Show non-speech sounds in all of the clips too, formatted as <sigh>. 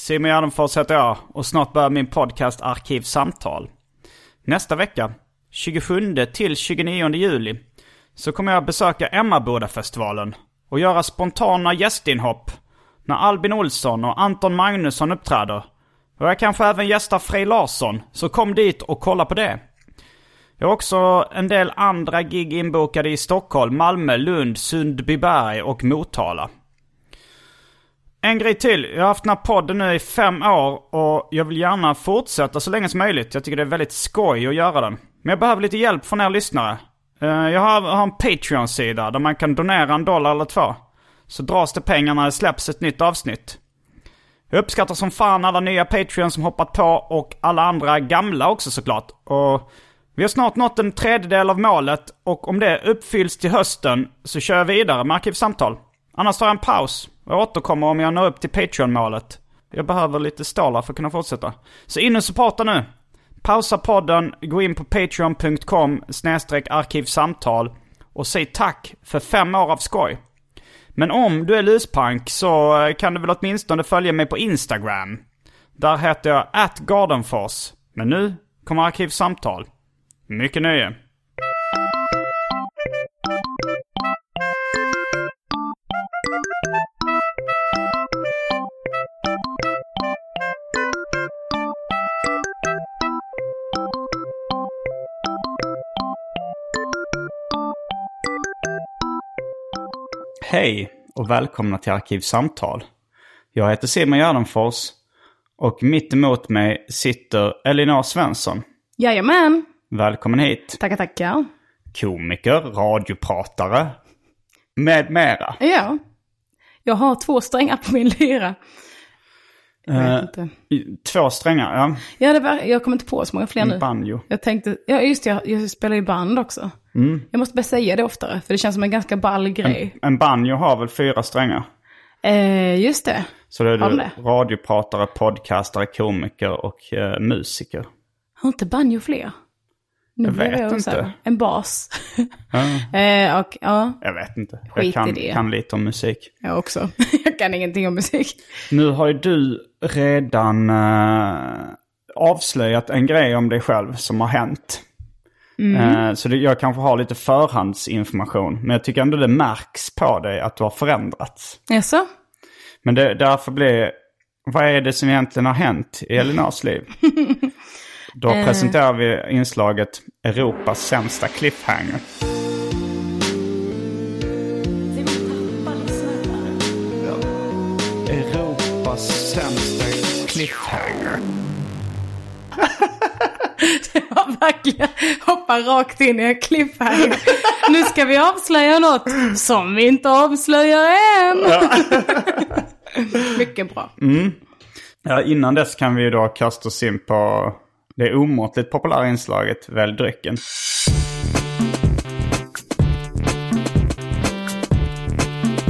Simon Gärdenfors heter jag och snart börjar min podcast Arkivsamtal. Nästa vecka, 27 till 29 juli, så kommer jag besöka Emmabodafestivalen och göra spontana gästinhopp när Albin Olsson och Anton Magnusson uppträder. Och jag kanske även gästar Frej Larsson, så kom dit och kolla på det. Jag har också en del andra gig inbokade i Stockholm, Malmö, Lund, Sundbyberg och Motala. En grej till. Jag har haft den här podden nu i fem år och jag vill gärna fortsätta så länge som möjligt. Jag tycker det är väldigt skoj att göra den. Men jag behöver lite hjälp från er lyssnare. Eh, jag har, har en Patreon-sida där man kan donera en dollar eller två. Så dras det pengar när det släpps ett nytt avsnitt. Jag uppskattar som fan alla nya Patreon som hoppat på och alla andra gamla också såklart. Och vi har snart nått en tredjedel av målet och om det uppfylls till hösten så kör jag vidare med Arkivsamtal. Annars tar jag en paus jag återkommer om jag når upp till Patreon-målet. Jag behöver lite stålar för att kunna fortsätta. Så in och supporta nu! Pausa podden, gå in på patreon.com arkivsamtal och säg tack för fem år av skoj. Men om du är luspank så eh, kan du väl åtminstone följa mig på Instagram. Där heter jag atgardenfors. Men nu kommer Arkivsamtal. Mycket nöje. Hej och välkomna till Arkivsamtal. Jag heter Simon Gärdenfors och mitt emot mig sitter Elinor Svensson. Jajamän. Välkommen hit. Tackar, tackar. Komiker, radiopratare med mera. Ja. Jag har två strängar på min lyra. Jag vet Eh, inte. Två strängar, ja. Ja, det var, jag kommer inte på så många fler nu. En banjo. Jag tänkte, ja just det, jag, jag spelar ju band också. Mm. Jag måste börja säga det oftare, för det känns som en ganska ball grej. En banjo har väl fyra strängar? Eh, just det. Så det är Har du det? radiopratare, podcastare, komiker och eh, musiker. Har inte banjo fler? Nu Jag vet inte. En bas. <laughs> Ja, <laughs> eh, och ja, jag vet inte. Skit Jag i kan, det. kan lite om musik. jag också. <laughs> jag kan ingenting om musik. Nu har ju du redan eh, avslöjat en grej om dig själv som har hänt. Eh, så det, jag kanske har lite förhandsinformation. Men jag tycker ändå det märks på dig att du har förändrats. Jaså? Men det, därför blir vad är det som egentligen har hänt i Elinors liv? Då presenterar vi inslaget Europas sämsta cliffhanger. Europas sämsta cliffhanger. <laughs> Det var verkligen hoppa rakt in i en cliffhanger. Nu ska vi avslöja något som vi inte avslöjar än. <laughs> Mycket bra. Ja, innan dess kan vi då kasta oss in på det omåttligt populära inslaget Välj drycken.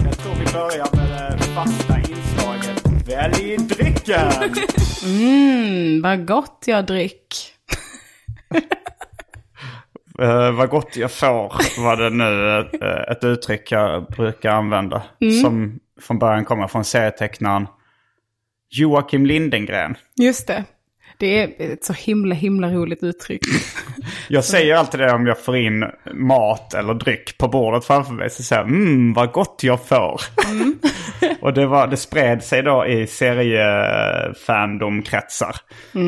Jag tror vi börjar med det fasta inslaget Välj drycken! Mm, vad gott jag drick. <laughs> Eh, vad gott jag får var det nu eh, ett uttryck jag brukar använda. Som från början kommer från serietecknaren Joakim Lindengren. Just det. Det är ett så himla, himla roligt uttryck. <laughs> Jag säger alltid det om jag får in mat eller dryck på bordet framför mig. Så säger jag mm vad gott jag får. <laughs> och det, var, det spred sig då i seriefandomkretsar.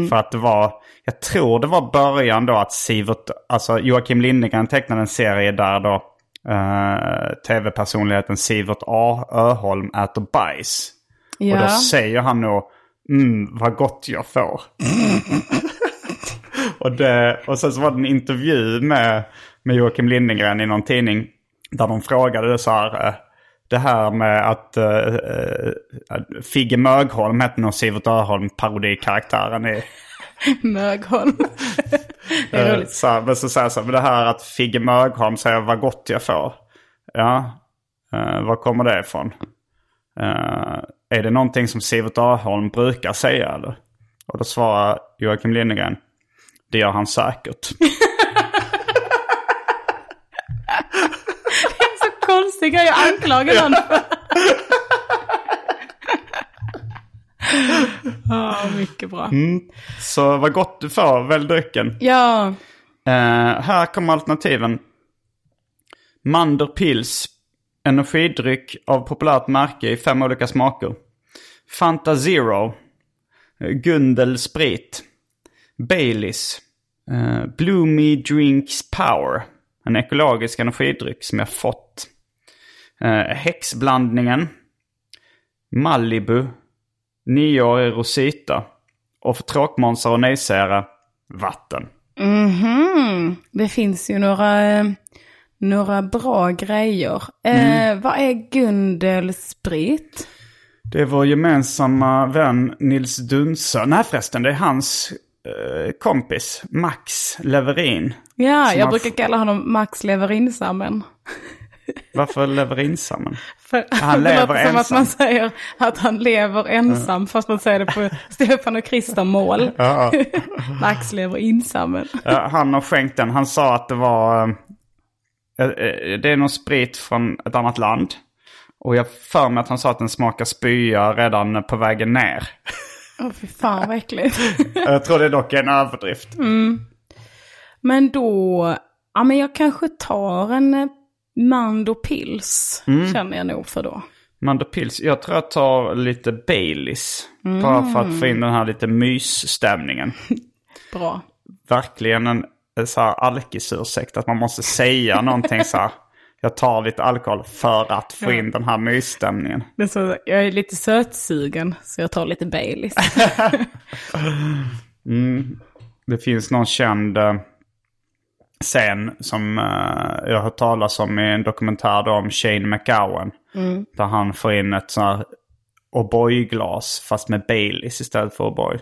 För att det var, jag tror det var början då att Sivert, alltså Joakim Lindegren tecknade en serie där då eh, tv-personligheten Sivert A. Öholm äter bajs. Och då Ja. säger han nog mm, vad gott jag får. <laughs> och, det, och sen så var det en intervju med, med Joakim Lindengren i någon tidning. Där de frågade det så här. eh, Det här med att uh, Figge Mögholm hette nog Sivert Öholm parodikaraktären i <laughs> Mögholm. <laughs> det är roligt. Så, här, men så säger så här, det här att Figge Mögholm säger vad gott jag får. Ja, uh, var kommer det ifrån? Eh, är det någonting som Sivert Öholm brukar säga eller? Och då svarar Joakim Lindegren, det gör han säkert. <laughs> Så konstig grej att anklaga någon <laughs> för. Ja, mycket bra. så vad gott du får, välj drycken. Ja, Eh, här kommer alternativen. Mander Pils, energidryck av populärt märke i fem olika smaker. Fanta Zero, eh, Gundel Sprit, Baileys, eh, Bloomy Drinks Power, en ekologisk energidryck som jag fått. Eh, häxblandningen, Malibu, nioårig Rosita och för tråkmånsar och nejsägare, vatten. mhm. Det finns ju några, eh, några bra grejer. Eh, vad är Gundelsprit? Det är vår gemensamma vän Nils Dunsa. Nej förresten, det är hans eh, kompis Max Leverin. Ja, jag brukar kalla honom Max Leverinsammen. <laughs> Varför Leverinsammen? För Han <laughs> det lever låter som att ensam. man säger att han lever ensam, fast man säger det på <laughs> Stefan och Krister mål. Max lever ensammen. Ja, han har skänkt den. Han sa att det var... eh, eh, det är någon sprit från ett annat land. Och jag för mig att han sa att den smakar spya redan på vägen ner. Åh fy fan vad äckligt. <laughs> jag tror det dock är en överdrift. Men då, ja men jag kanske tar en eh, Mando Pils, känner jag nog för då. Mando Pils. Jag tror jag tar lite Baileys. Bara för att få in den här lite mysstämningen. <laughs> Bra. verkligen en en så här alkisursäkt. Att man måste säga någonting så här. Jag tar lite alkohol för att få in den här mysstämningen. Men så, jag är lite sötsugen, så jag tar lite Baileys. <laughs> Det finns någon känd eh, scen som eh, jag har hört talas om i en dokumentär om Shane McGowan. Där han får in ett sånt här O'boy-glas fast med Baileys istället för O'boy.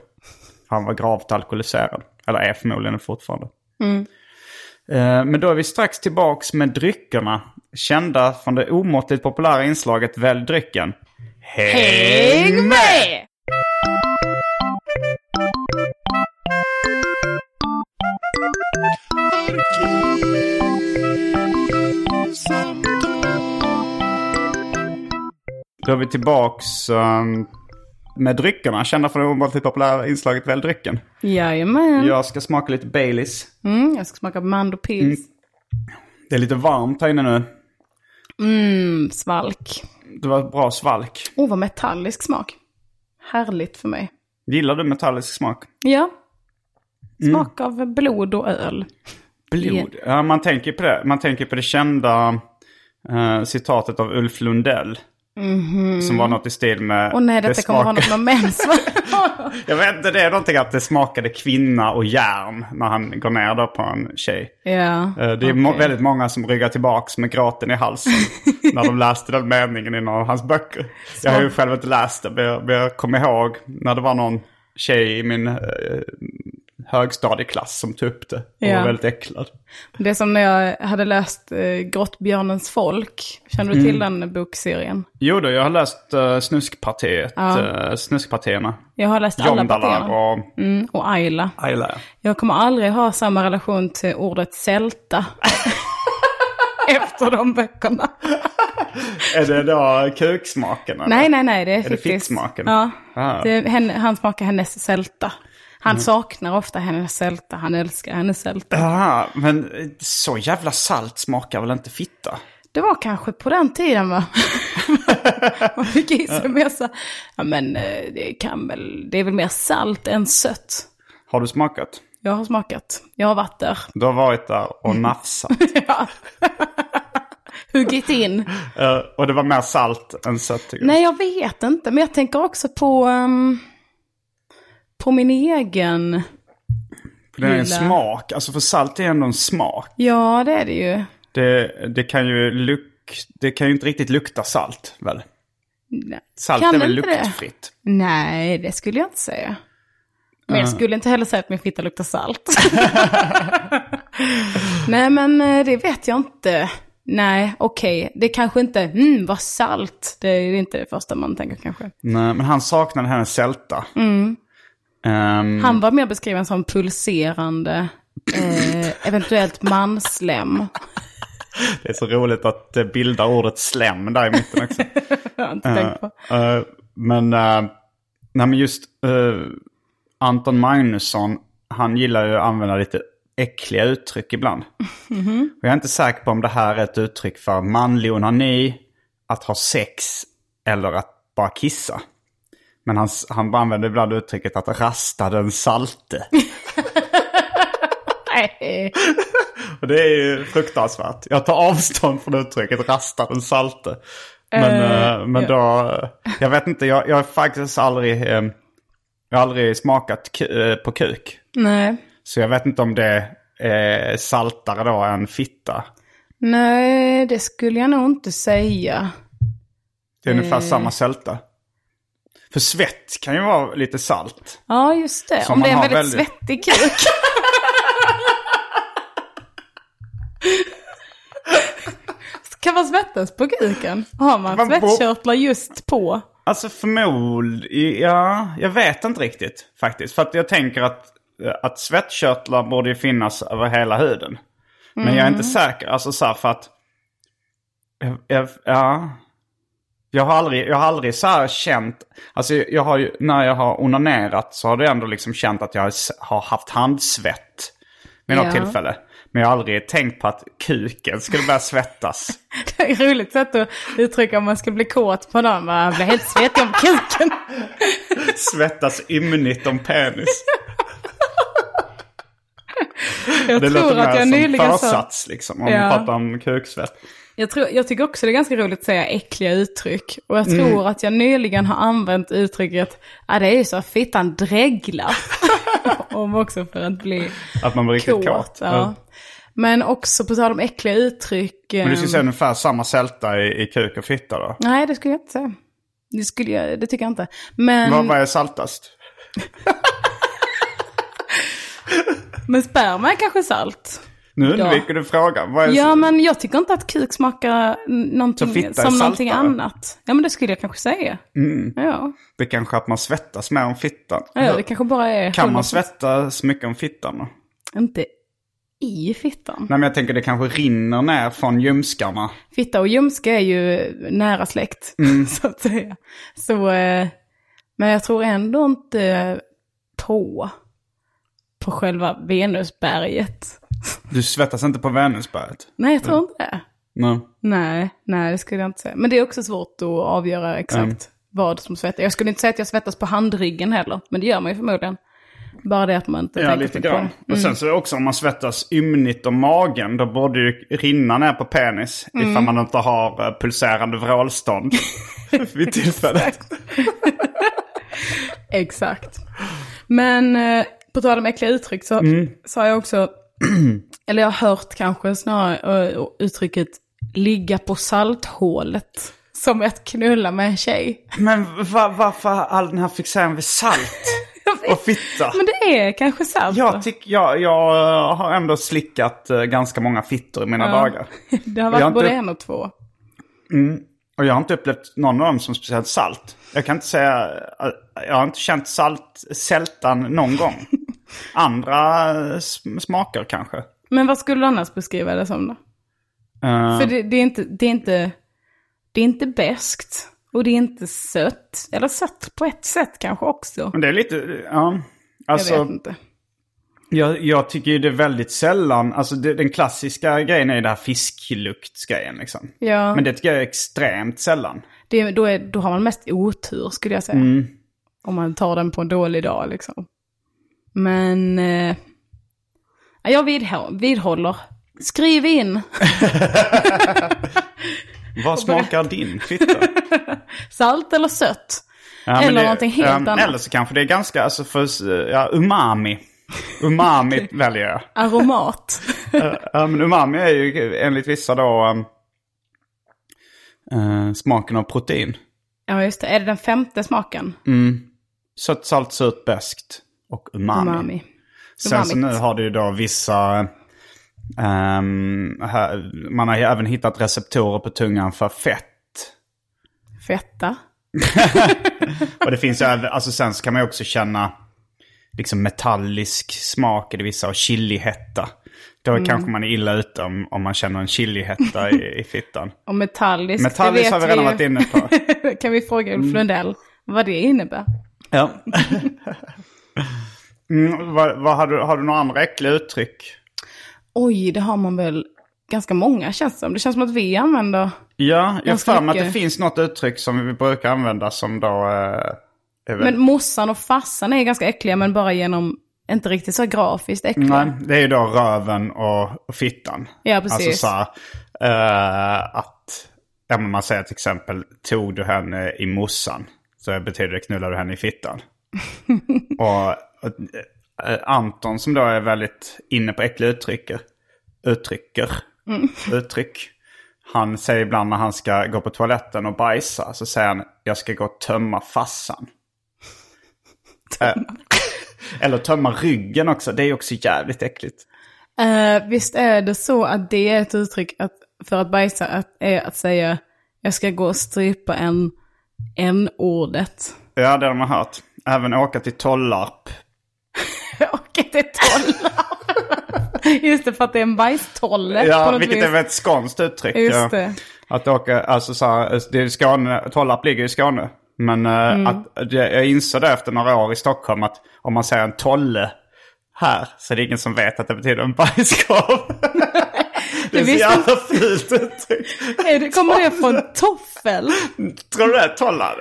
Han var gravt alkoholiserad. Eller är förmodligen fortfarande. Eh, Men då är vi strax tillbaks med dryckerna. Kända från det omåttligt populära inslaget Välj drycken. Häng med! Då är vi tillbaks ehm, med dryckerna. Kända från det omåttligt populära inslaget Välj drycken. Jajamän. Jag ska smaka lite Baileys. Mm, jag ska smaka Mando Pils. Det är lite varmt här inne nu. Mm, svalk. Det var ett bra svalk. Åh, vad metallisk smak. Härligt för mig. Gillar du metallisk smak? Ja. Smak av blod och öl. Blod. Ja, man tänker på det. Man tänker på det kända eh, citatet av Ulf Lundell. Som var något i stil med... Och nej, det detta kommer ha något med mens? <laughs> <laughs> Jag vet inte, det är någonting att det smakade kvinna och järn när han går ner då på en tjej. Eh, Det är må- okej. väldigt många som ryggar tillbaks med gråten i halsen <laughs> när de läste den meningen i någon av hans böcker. Jag har ju själv inte läst det, men jag, men jag kommer ihåg när det var någon tjej i min eh, högstadieklass som tog upp det och Ja. var väldigt äcklad. Det är som när jag hade läst eh, Grottbjörnens folk. Känner du till den bokserien? Jo då, jag har läst uh, Snuskpartiet, Ja. uh, Snuskpartierna. Jag har läst alla partierna. och Mm, och Ayla. Ayla. Jag kommer aldrig ha samma relation till ordet sälta. <laughs> Efter de böckerna. Är det då kuksmaken? eller? Nej, nej, nej, det är, det faktiskt... fittsmaken? Ja, Ah. det är, henne, han smakar hennes sälta. Han Mm. saknar ofta hennes sälta, han älskar hennes sälta. Jaha, men eh, så jävla salt smakar väl inte fitta? Det var kanske på den tiden va? <laughs> Man fick i sig mer så, ja men eh, det kan väl, det är väl mer salt än sött. Har du smakat? Jag har smakat, jag har varit där. Du har varit där och nafsat. <laughs> ja. huggit in. Eh, och det var mer salt än sött tycker jag. Nej, jag vet inte. Men jag tänker också på, ehm, på min egen... För det är en gilla. smak. Alltså för salt är ändå en smak. Ja, det är det ju. Det, det kan ju luk... Det kan ju inte riktigt lukta salt väl? Nej. Salt Kan är väl inte det? luktfritt? Nej, det skulle jag inte säga. Men jag skulle inte heller säga att min fitta luktar salt. <laughs> Nej, men eh, det vet jag inte. Nej, okej. Det kanske inte, mm, vad salt. Det är inte det första man tänker kanske. Nej, men han saknade hennes sälta. Mm. Ehm, Han var mer beskriven som pulserande, eh, eventuellt manslem. <laughs> Det är så roligt att det bildar ordet slem där i mitten också. <laughs> Jag har inte tänkt på. Eh, men, uh, nej, men just eh, Anton Magnusson, han gillar ju att använda lite äckliga uttryck ibland. <laughs> Mhm. Och jag är inte säker på om det här är ett uttryck för manlig onani, att ha sex eller att bara kissa. Men han, han använder ibland uttrycket att rasta den salte. <laughs> Nej. Och det är ju fruktansvärt. Jag tar avstånd från uttrycket rasta den salte. Men, eh, men ja. då, jag vet inte, jag, jag har faktiskt aldrig, eh, jag har aldrig smakat på kuk. Nej. Så jag vet inte om det är saltare då än fitta. Nej, det skulle jag nog inte säga. Det är ungefär samma sälta. För svett kan ju vara lite salt. Ja, just det. Som Om det är en väldigt, väldigt- svettig kuk. <laughs> kan man svettas på kuken? Har man Man svettkörtlar just på? Alltså förmod, ja, jag vet inte riktigt faktiskt. För att jag tänker att, att svettkörtlar borde ju finnas över hela huden. Men jag är inte säker, alltså så här för att, jag, ja. Jag har aldrig, jag har aldrig så här känt, alltså jag har ju, när jag har onanerat så har det ändå liksom känt att jag har haft handsvett vid något Ja. tillfälle. Men jag har aldrig tänkt på att kuken skulle börja svettas. <laughs> Det är ett roligt sätt att uttrycka om man ska bli kåt på någon. Man blir helt svettig om kuken. <laughs> Svettas ymnigt om penis. <laughs> Jag Det tror låter att jag nyligen sa... försats liksom, om Ja. man pratar om kuksvett. Jag, tror, jag tycker också det är ganska roligt att säga äckliga uttryck. Och jag Mm. tror att jag nyligen har använt uttrycket, ja det är ju så att fittan dreglar. <laughs> om också för att bli Att man blir riktigt kåt. kåt. Ja. Men också på tal om äckliga uttryck. Men du skulle ehm, säga ungefär samma sälta i, i kuk och fitta då? Nej, det skulle jag inte säga. Det, skulle jag, det tycker jag inte. Men, Vad, vad är saltast? <laughs> men sperma är kanske salt. Nu undviker du frågan. Vad är Ja, men jag tycker inte att kuk smakar Så någonting, fitta är som någonting saltare? annat. Ja, men det skulle jag kanske säga. Mm. Ja. Det är kanske att man svettas mer om fittan. ja, det kanske bara är... Kan man 100% svettas mycket om fittan då? Inte i fittan. Nej men jag tänker det kanske rinner ner från ljumskarna. Fitta och ljumske är ju nära släkt, Mm. <laughs> så att säga. Så, eh, men jag tror ändå inte på, på själva Venusberget. Du svettas inte på Venusberget? Nej, jag tror inte det. Nej. Nej, nej, det skulle jag inte säga. Men det är också svårt att avgöra exakt Mm. vad som svettas. Jag skulle inte säga att jag svettas på handryggen heller, men det gör man ju förmodligen. Bara det att man inte Ja, tänker lite på grann. det. Och sen så är det också om man svettas ymnigt om magen, då borde ju rinna ner på penis. Mm. Ifall man inte har eh, pulserande vrålstånd <laughs> <laughs> vid tillfället. Exakt. Men eh, på tal om äckliga uttryck så Mm. sa jag också, <clears throat> eller jag har hört kanske snarare eh, uttrycket ligga på salthålet. Som att knulla med en tjej. <laughs> Men va, varför all den här fixeringen vid salt <laughs> och fitta? Men det är kanske sant. Jag, tyck, jag, jag har ändå slickat eh, ganska många fittor i mina Ja. dagar. <laughs> det har varit har både inte- en och två. Och jag har inte upplevt någon av dem som speciellt salt. Jag kan inte säga, eh, jag har inte känt salt, sältan någon gång. Andra eh, sm- smaker kanske. Men vad skulle du annars beskriva det som då? Eh, För det, det, är inte, det är inte, det är inte beskt och det är inte sött. Eller sött på ett sätt kanske också. Men det är lite, ja. Jag Alltså, vet inte. jag, jag tycker ju det är väldigt sällan, alltså det, den klassiska grejen är ju det här fiskluktsgrejen liksom. Ja, Men det tycker jag är extremt sällan. det, då, är, då har man mest otur skulle jag säga. Mm. Om man tar den på en dålig dag liksom. Men eh, ja, jag vidhå- vidhåller Skriv in. <laughs> Vad smakar din fitta? <laughs> Salt eller sött? Ja, Eller det- någonting helt ja, annat. Eller så kanske det är ganska, alltså för, ja, umami. Umami <laughs> väljer jag. Aromat. Ja, men umami är ju enligt vissa då um, eh, smaken av protein. ja, just det. Är det den femte smaken? Sött, salt, surt, beskt och umami. Umami. Sen så nu har du ju då vissa... ehm, här, man har ju även hittat receptorer på tungan för fett. Fetta. <laughs> Och det finns ju även, alltså sen så kan man ju också känna liksom metallisk smak i det vissa och chilihetta. Då Mm. kanske man är illa ute om, om man känner en chilihetta i, i fittan. <laughs> Och metallisk. Metallisk har vi redan ju. varit inne på. <laughs> kan vi fråga Mm. Ulf Lundell vad det innebär? Ja. Mm, vad, vad har, du, har du några andra äckliga uttryck? Oj, det har man väl ganska många känns det som. Det känns som att vi använder... Ja, jag har att det finns något uttryck som vi brukar använda som då... Eh, Men morsan och farsan är ganska äckliga men bara genom, inte riktigt så grafiskt äckliga. Nej, det är ju då röven och, och fittan. Ja, precis. Alltså så här, eh, att, ja men man säger till exempel, tog du henne i mossan? Så betyder det knullar du henne i fittan. Och och, eh, Anton som då är väldigt inne på äckliga uttrycker, uttrycker, Mm. uttryck. Han säger ibland när han ska gå på toaletten och bajsa så säger han jag ska gå och tömma fassan. <laughs> Eh, Eller tömma ryggen också, det är också jävligt äckligt. Eh, visst är det så att det är ett uttryck att, för att bajsa att, är att säga jag ska gå och strypa en n-ordet. Ja, det har man hört. Även åka till Tollarp. <laughs> Och det är tollar. Just det, för att det är en bajstolle Ja, vilket vis. är ett skånskt uttryck. Just ja. det. Att åka, alltså så här, det är Skåne, Tollarp ligger i Skåne. Men eh, Mm. att, jag insåg det efter några år i Stockholm att om man säger en tolle här så är det ingen som vet att det betyder en bajskorv. <laughs> det är så jävla fult uttryck. Kommer det från toffel? Tror du det är tollar?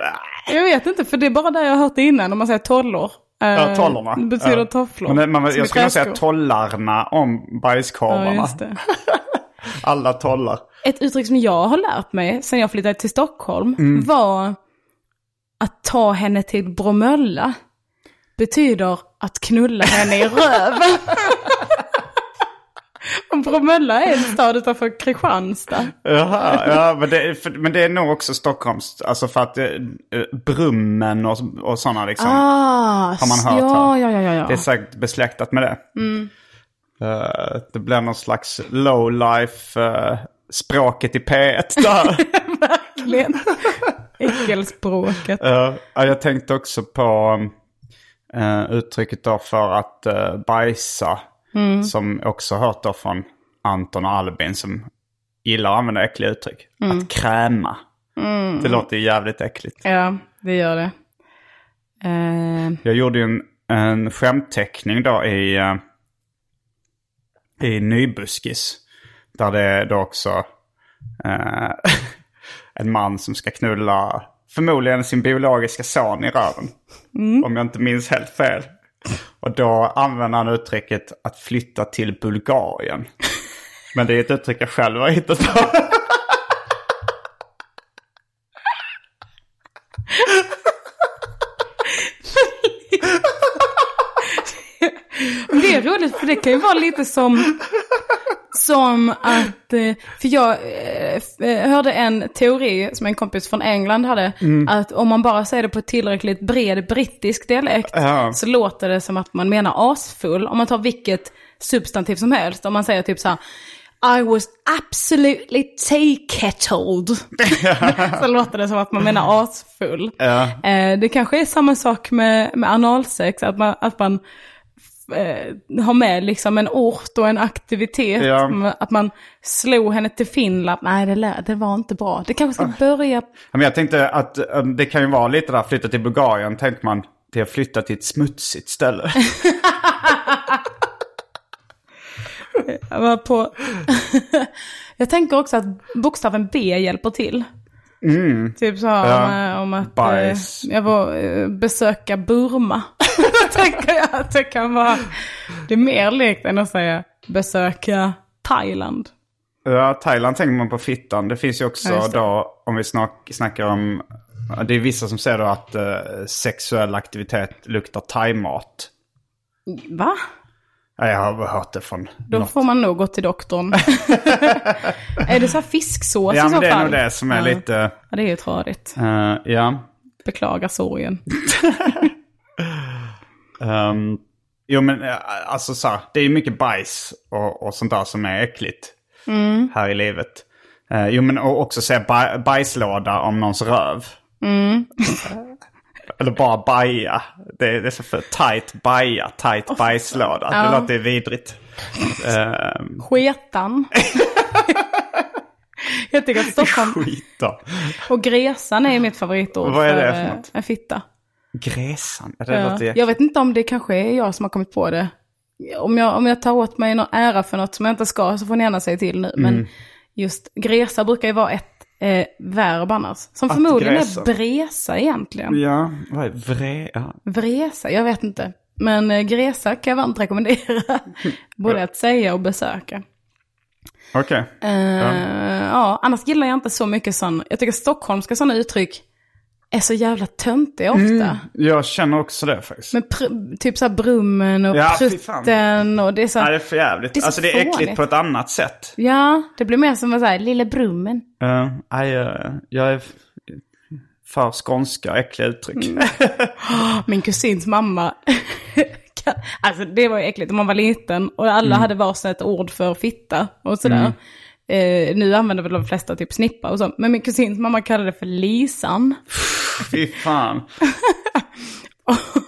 Jag vet inte, för det är bara där jag har hört det innan, om man säger tollor. Ja, Eh, tollorna. Det betyder ja. tofflor. Men, Som jag skulle säga tollarna om bajskorvarna. Ja, det. <laughs> Alla tollar. Ett uttryck som jag har lärt mig sen jag flyttade till Stockholm Mm. var att ta henne till Bromölla betyder att knulla henne i röven. <laughs> <laughs> Bromölla är en stad utanför Kristianstad. Jaha, ja, men det, för, men det är nog också Stockholms, alltså för att eh, Brummen och, och sådana liksom. Ah, Har man hört ja, här. ja, ja, ja. Det är säkert besläktat med det. Eh, det blir någon slags low life eh, språket i P1 där. <laughs> Verkligen. Äckelspråket. Ja, jag tänkte också på uh, uttrycket då för att uh, bajsa. Som också hört då från Anton och Albin som gillar att använda äckliga uttryck. Att kräma. Det låter ju jävligt äckligt. Ja, det gör det. Eh, Jag gjorde ju en, en skämtteckning då i, eh, i Nybuskis. Där det är då också eh, <laughs> en man som ska knulla förmodligen sin biologiska son i röven. Om jag inte minns helt fel. Och då använder han uttrycket att flytta till Bulgarien. Men det är ett uttryck jag själv har hittat på. Det är roligt för det kan ju vara lite som, som att, eh, för jag eh, eh, hörde en teori som en kompis från England hade, att om man bara säger det på tillräckligt bred brittisk dialekt Ja. så låter det som att man menar asfull. Om man tar vilket substantiv som helst, om man säger typ så här, I was absolutely take-kettled. <laughs> så låter det som att man menar asfull. Eh, det kanske är samma sak med, med analsex, att man, att man eh, har med liksom en ort och en aktivitet. Ja. M- Att man slog henne till Finland. Nej, det, det var inte bra. Det kanske ska börja... Men jag tänkte att eh, det kan ju vara lite där, flytta till Bulgarien, tänker man. Det är att flytta till ett smutsigt ställe. <laughs> Jag, var på... <laughs> jag tänker också att bokstaven B hjälper till. Typ så här Ja. om, eh, om att eh, Bajs. jag var eh, besöka Burma. <laughs> tänker jag att det kan vara... Det är mer likt än att säga besöka Thailand. Ja, Thailand tänker man på fittan. Det finns ju också Ja, då, om vi snack, snackar om... Det är vissa som säger då att eh, sexuell aktivitet luktar thaimat. Va? Ja, jag har hört det från Då något. får man nog gå till doktorn. <laughs> är det så här fisksås Ja, i så men det är fall? nog det som är ja. lite... Ja, det är ju tradigt. eh, ja. Beklagar sorgen. Um, <laughs> jo men eh, alltså så här, det är ju mycket bajs och, och sånt där som är äckligt Mm. här i livet. Uh, jo men och också se baj, bajslåda om någons röv. Mm. <laughs> Eller bara baja. Det, det är så för tight baja, tight bajslåda. Ja. Det låter vidrigt. Um, Sketan. <laughs> Jag tycker att Stockholm skita. och Gresan är mitt favoritord Vad är det för eh, något? en fitta. Gräsan. Ja, Det Ja. låter Jag vet inte om det kanske är jag som har kommit på det. Om jag, om jag tar åt mig någon ära för något som jag inte ska så får ni gärna säga till nu. Mm. Men just gresa brukar ju vara ett eh, verb annars. Som Att förmodligen gräsa. är bresa egentligen. Ja, vad är vre? Ja. Vresa, jag vet inte. Men eh, gresa kan jag varmt rekommendera. <laughs> Både att säga och besöka. Okej. Eh, ja. annars gillar jag inte så mycket sån, jag tycker stockholmska sådana uttryck är så jävla töntiga ofta. Mm. Jag känner också det faktiskt. Pr- typ så här brummen och Ja, prutten och det är så här, det är för jävligt. Det är så alltså det är äckligt på ett annat sätt. Ja, det blir mer som en så här, lille brummen. Uh, nej, eh, jag är för skånska äckliga uttryck. Mm. <laughs> Min kusins mamma, <laughs> alltså det var ju äckligt, man var liten och alla hade varsitt ord för fitta och sådär. Eh, nu använder väl de flesta typ snippa och så, men min kusins mamma kallade det för lisan. Fy fan.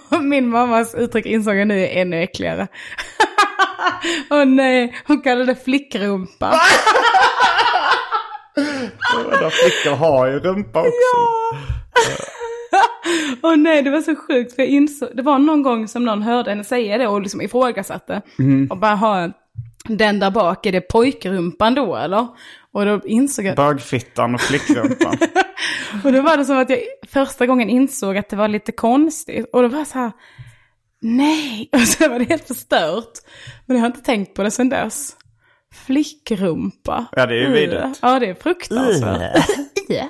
Och <laughs> min mammas uttryck insåg jag nu är ännu äckligare. <laughs> Åh nej, hon kallade det flickrumpa. Alla flickor har ju rumpa också. <laughs> Åh nej, det var så sjukt för jag insåg, det var någon gång som någon hörde henne säga det och liksom ifrågasatte. Och bara ha den där bak, är det pojkrumpan då eller? Och då insåg jag, Bögfittan och flickrumpan. <laughs> och då var det som att jag första gången insåg att det var lite konstigt. Och då var jag så här, nej, <laughs> och så var det helt förstört. Men jag har inte tänkt på det sedan dess. Flickrumpa. Ja, det är ju vidrigt. Ja, det är fruktansvärt. <laughs> ja,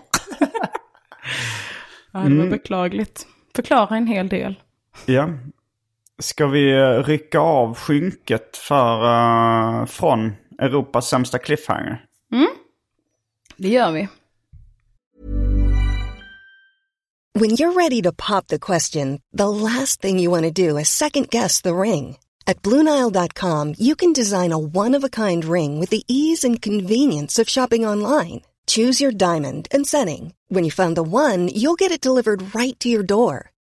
det var beklagligt. Förklara en hel del. ja. Ska vi eh, rycka av skynket för, eh, från Europas sämsta cliffhanger? Det gör vi. When you're ready to pop the question, the last thing you want to do is second guess the ring. At Bluenile.com, you can design a one of a kind ring with the ease and convenience of shopping online. Choose your diamond and setting. When you find the one, you'll get it delivered right to your door.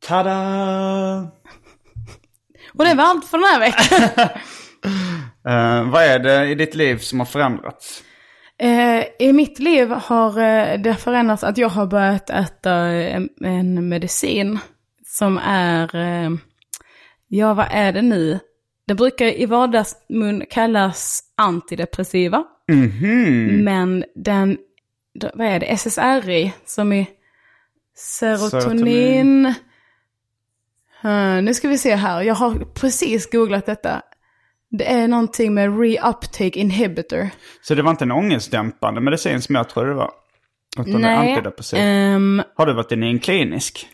Tada! Och det var allt för den här veckan. <laughs> Eh, vad är det i ditt liv som har förändrats? Eh, I mitt liv har eh, det förändrats att jag har börjat äta en, en medicin som är, ja vad är det nu? Det brukar i vardagsmun kallas antidepressiva. Men den, vad är det, SSRI som är serotonin. Serotonin. Eh, nu ska vi se här, jag har precis googlat detta. Det är någonting med reuptake inhibitor. Så det var inte en ångestdämpande medicin som jag trodde det var? Utan Nej, antidepressiv. ehm, Har du varit inne i en klinisk?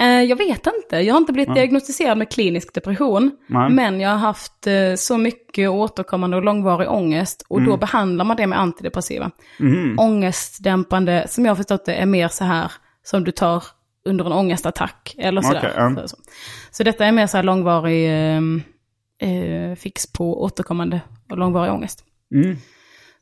Eh, jag vet inte, jag har inte blivit diagnostiserad med klinisk depression. Nej. Men jag har haft eh, så mycket återkommande och långvarig ångest. Och Mm. då behandlar man det med antidepressiva. Ångestdämpande, som jag har förstått det, är mer så här som du tar under en ångestattack. Eller sådär. Okej, ja. så, så. så detta är mer så här långvarig ehm, eh, fix på återkommande och långvarig ångest. Mm.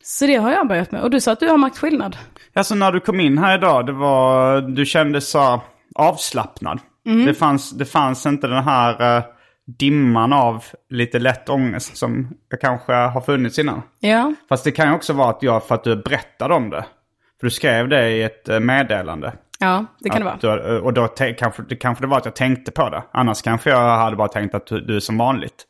Så det har jag börjat med. Och du sa att du har märkt skillnad. Alltså när du kom in här idag, det var, du kände så avslappnad. Mm. Det, fanns, det fanns inte den här eh, dimman av lite lätt ångest som kanske har funnits innan. Ja, Fast det kan ju också vara att jag, för att du berättade om det. För du skrev det i ett eh, meddelande. Ja det kan det vara. Att och då te- kanske, det kanske det var att jag tänkte på det. Annars kanske jag hade bara tänkt att du, du är som vanligt.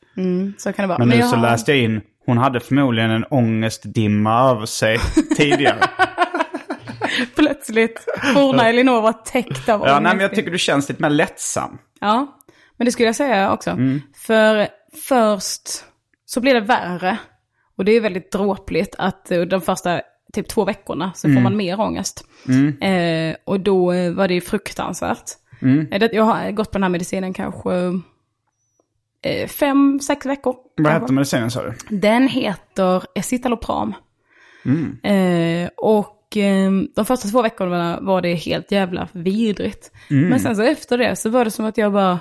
Så kan det vara. Men, nu jag så har- läste jag in, hon hade förmodligen en ångestdimma över sig tidigare. <laughs> Plötsligt forna Elinor var täckt av ja, ångest. nej, men jag tycker du känns lite mer lättsam. Ja, men det skulle jag säga också. Mm. För först så blir det värre. Och det är väldigt dråpligt att de första typ två veckorna så Mm. får man mer ångest. Eh, och då eh, var det fruktansvärt. Mm. Eh, Jag har gått på den här medicinen kanske eh, fem, sex veckor. Vad kanske. hette medicinen sa du? Den heter Escitalopram. Eh, och eh, de första två veckorna var det helt jävla vidrigt. Men sen så efter det så var det som att jag bara,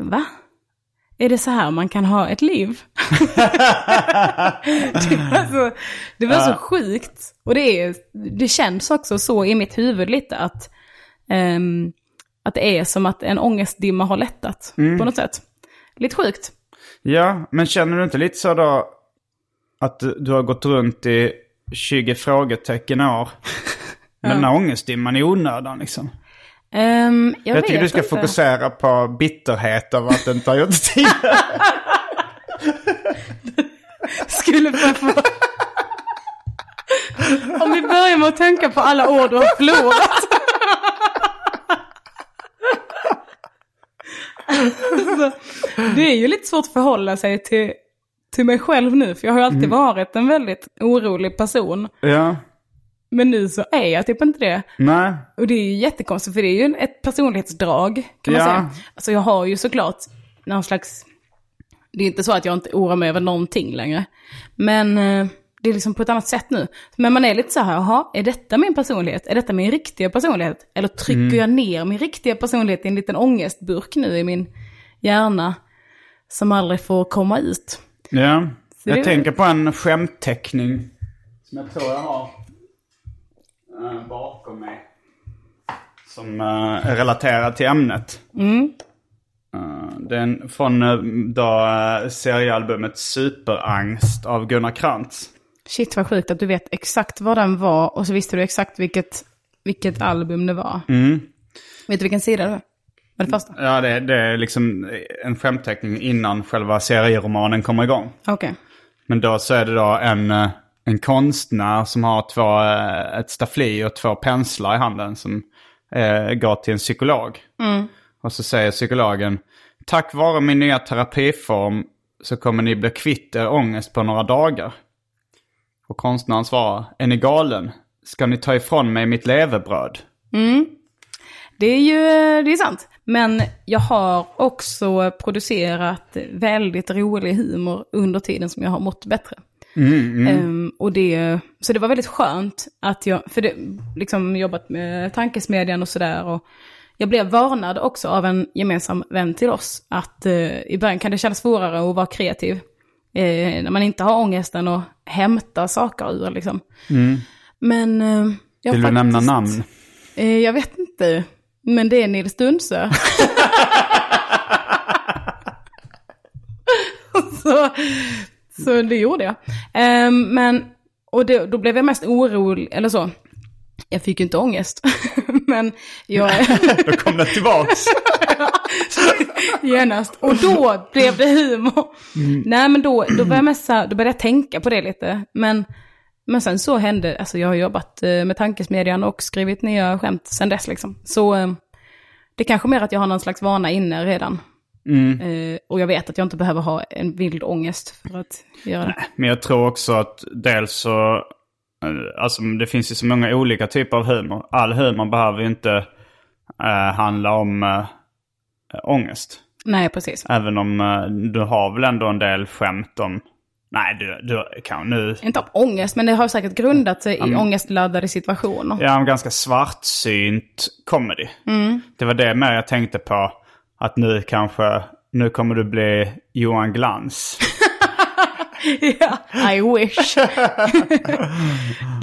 va? Är det så här man kan ha ett liv? <laughs> det var, så, det var så sjukt. Och det, är, det känns också så i mitt huvud lite att, ehm, att det är som att en ångestdimma har lättat på något sätt. Lite sjukt. Ja, men känner du inte lite så då att du, har gått runt i 20 frågetecken år <laughs> med den här ångestdimman i onödan liksom? Ehm, jag, Jag, tycker du ska inte. fokusera på bitterhet över att du inte har gjort det tidigare. <laughs> skulle få... Om vi börjar med att tänka på alla år du har förlorat. Så, det är ju lite svårt att förhålla sig till, till mig själv nu, för jag har ju alltid varit en väldigt orolig person. ja, Men nu så är jag typ inte det. nej. Och det är ju jättekonstigt, för det är ju ett personlighetsdrag, kan man Ja. säga. Alltså jag har ju såklart någon slags... Det är inte så att jag inte oroar mig över någonting längre. Men eh, det är liksom på ett annat sätt nu. Men man är lite så här, jaha, är detta min personlighet? Är detta min riktiga personlighet? Eller trycker Mm. jag ner min riktiga personlighet i en liten ångestburk nu i min hjärna? Som aldrig får komma ut. Ja. Så Jag tänker på en skämtteckning som jag tror jag har eh, bakom mig. Som eh, är relaterad till ämnet. Eh, den från då, eh, seriealbumet Superangst av Gunnar Krantz. Shit vad sjukt att du vet exakt vad den var och så visste du exakt vilket, vilket album det var. Mm. Vet du vilken sida det var? Var det första? Ja, det, det är liksom en skämtteckning innan själva serieromanen kommer igång. Okej. Men då så är det då en, eh, en konstnär som har två, eh, ett staffli och två penslar i handen som eh, går till en psykolog. Och så säger psykologen, tack vare min nya terapiform så kommer ni bli kvitt er ångest på några dagar. Och konstnären svarar, är ni galen? Ska ni ta ifrån mig mitt levebröd? Det är ju det är sant. Men jag har också producerat väldigt rolig humor under tiden som jag har mått bättre. Ehm, och det, så det var väldigt skönt att jag, för det, liksom jobbat med tankesmedjan och sådär. Och jag blev varnad också av en gemensam vän till oss att eh, i början kan det kännas svårare att vara kreativ. Eh, när man inte har ångesten och hämta saker ur liksom. Men... Eh, jag Vill har du nämna faktiskt- namn? Eh, jag vet inte, men det är Nils Dunsö. <laughs> <laughs> så, så det gjorde jag. Eh, men, och det, då blev jag mest orolig, eller så. Jag fick ju inte ångest. <laughs> men jag... Då kom det tillbaks. <laughs> Genast. Och då blev det humor. Nej men då, då började jag mest då började jag tänka på det lite. Men, men sen så hände, alltså jag har jobbat eh, med tankesmedjan och skrivit nya skämt sen dess liksom. Så eh, det är kanske mer att jag har någon slags vana inne redan. Eh, och jag vet att jag inte behöver ha en vild ångest för att göra det. Men jag tror också att dels så... eh, Alltså det finns ju så många olika typer av humor. All humor behöver ju inte eh, handla om eh, ångest. Nej, precis. Även om eh, du har väl ändå en del skämt om... Nej, du, du kan nu... Inte om ångest, men det har säkert grundat sig i ångestladdade situationer. Ja, en ganska svartsynt comedy. Det var det med jag tänkte på. Att nu kanske... Nu kommer du bli Johan Glans. <laughs> Ja, I wish.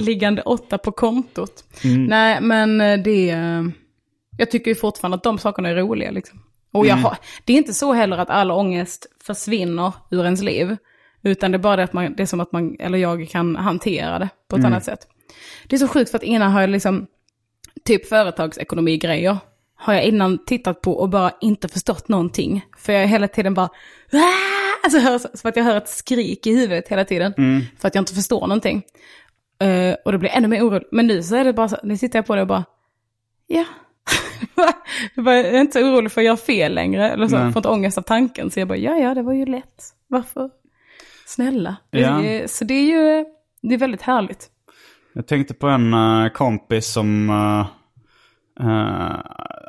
<laughs> Liggande åtta på kontot. Nej, men det... eh, Jag tycker ju fortfarande att de sakerna är roliga liksom. Och jag har, det är inte så heller att all ångest försvinner ur ens liv. Utan det är bara det att man, det är som att man, eller jag kan hantera det på ett annat sätt. Det är så sjukt för att innan har jag liksom, typ företagsekonomi-grejer, har jag innan tittat på och bara inte förstått någonting. För jag är hela tiden bara, "Aah!" alltså, hör, som att jag hör ett skrik i huvudet hela tiden. För att jag inte förstår någonting. Eh, och det blir ännu mer oroligt. Men nu så är det bara så, nu sitter jag på det och bara, ja. jag jag är inte så orolig för att göra fel längre. Eller så, Nej. får inte ångest av tanken. Så jag bara, ja ja, det var ju lätt. Varför? Snälla. Ja. Så det är ju, det är väldigt härligt. Jag tänkte på en eh, kompis som... eh, eh,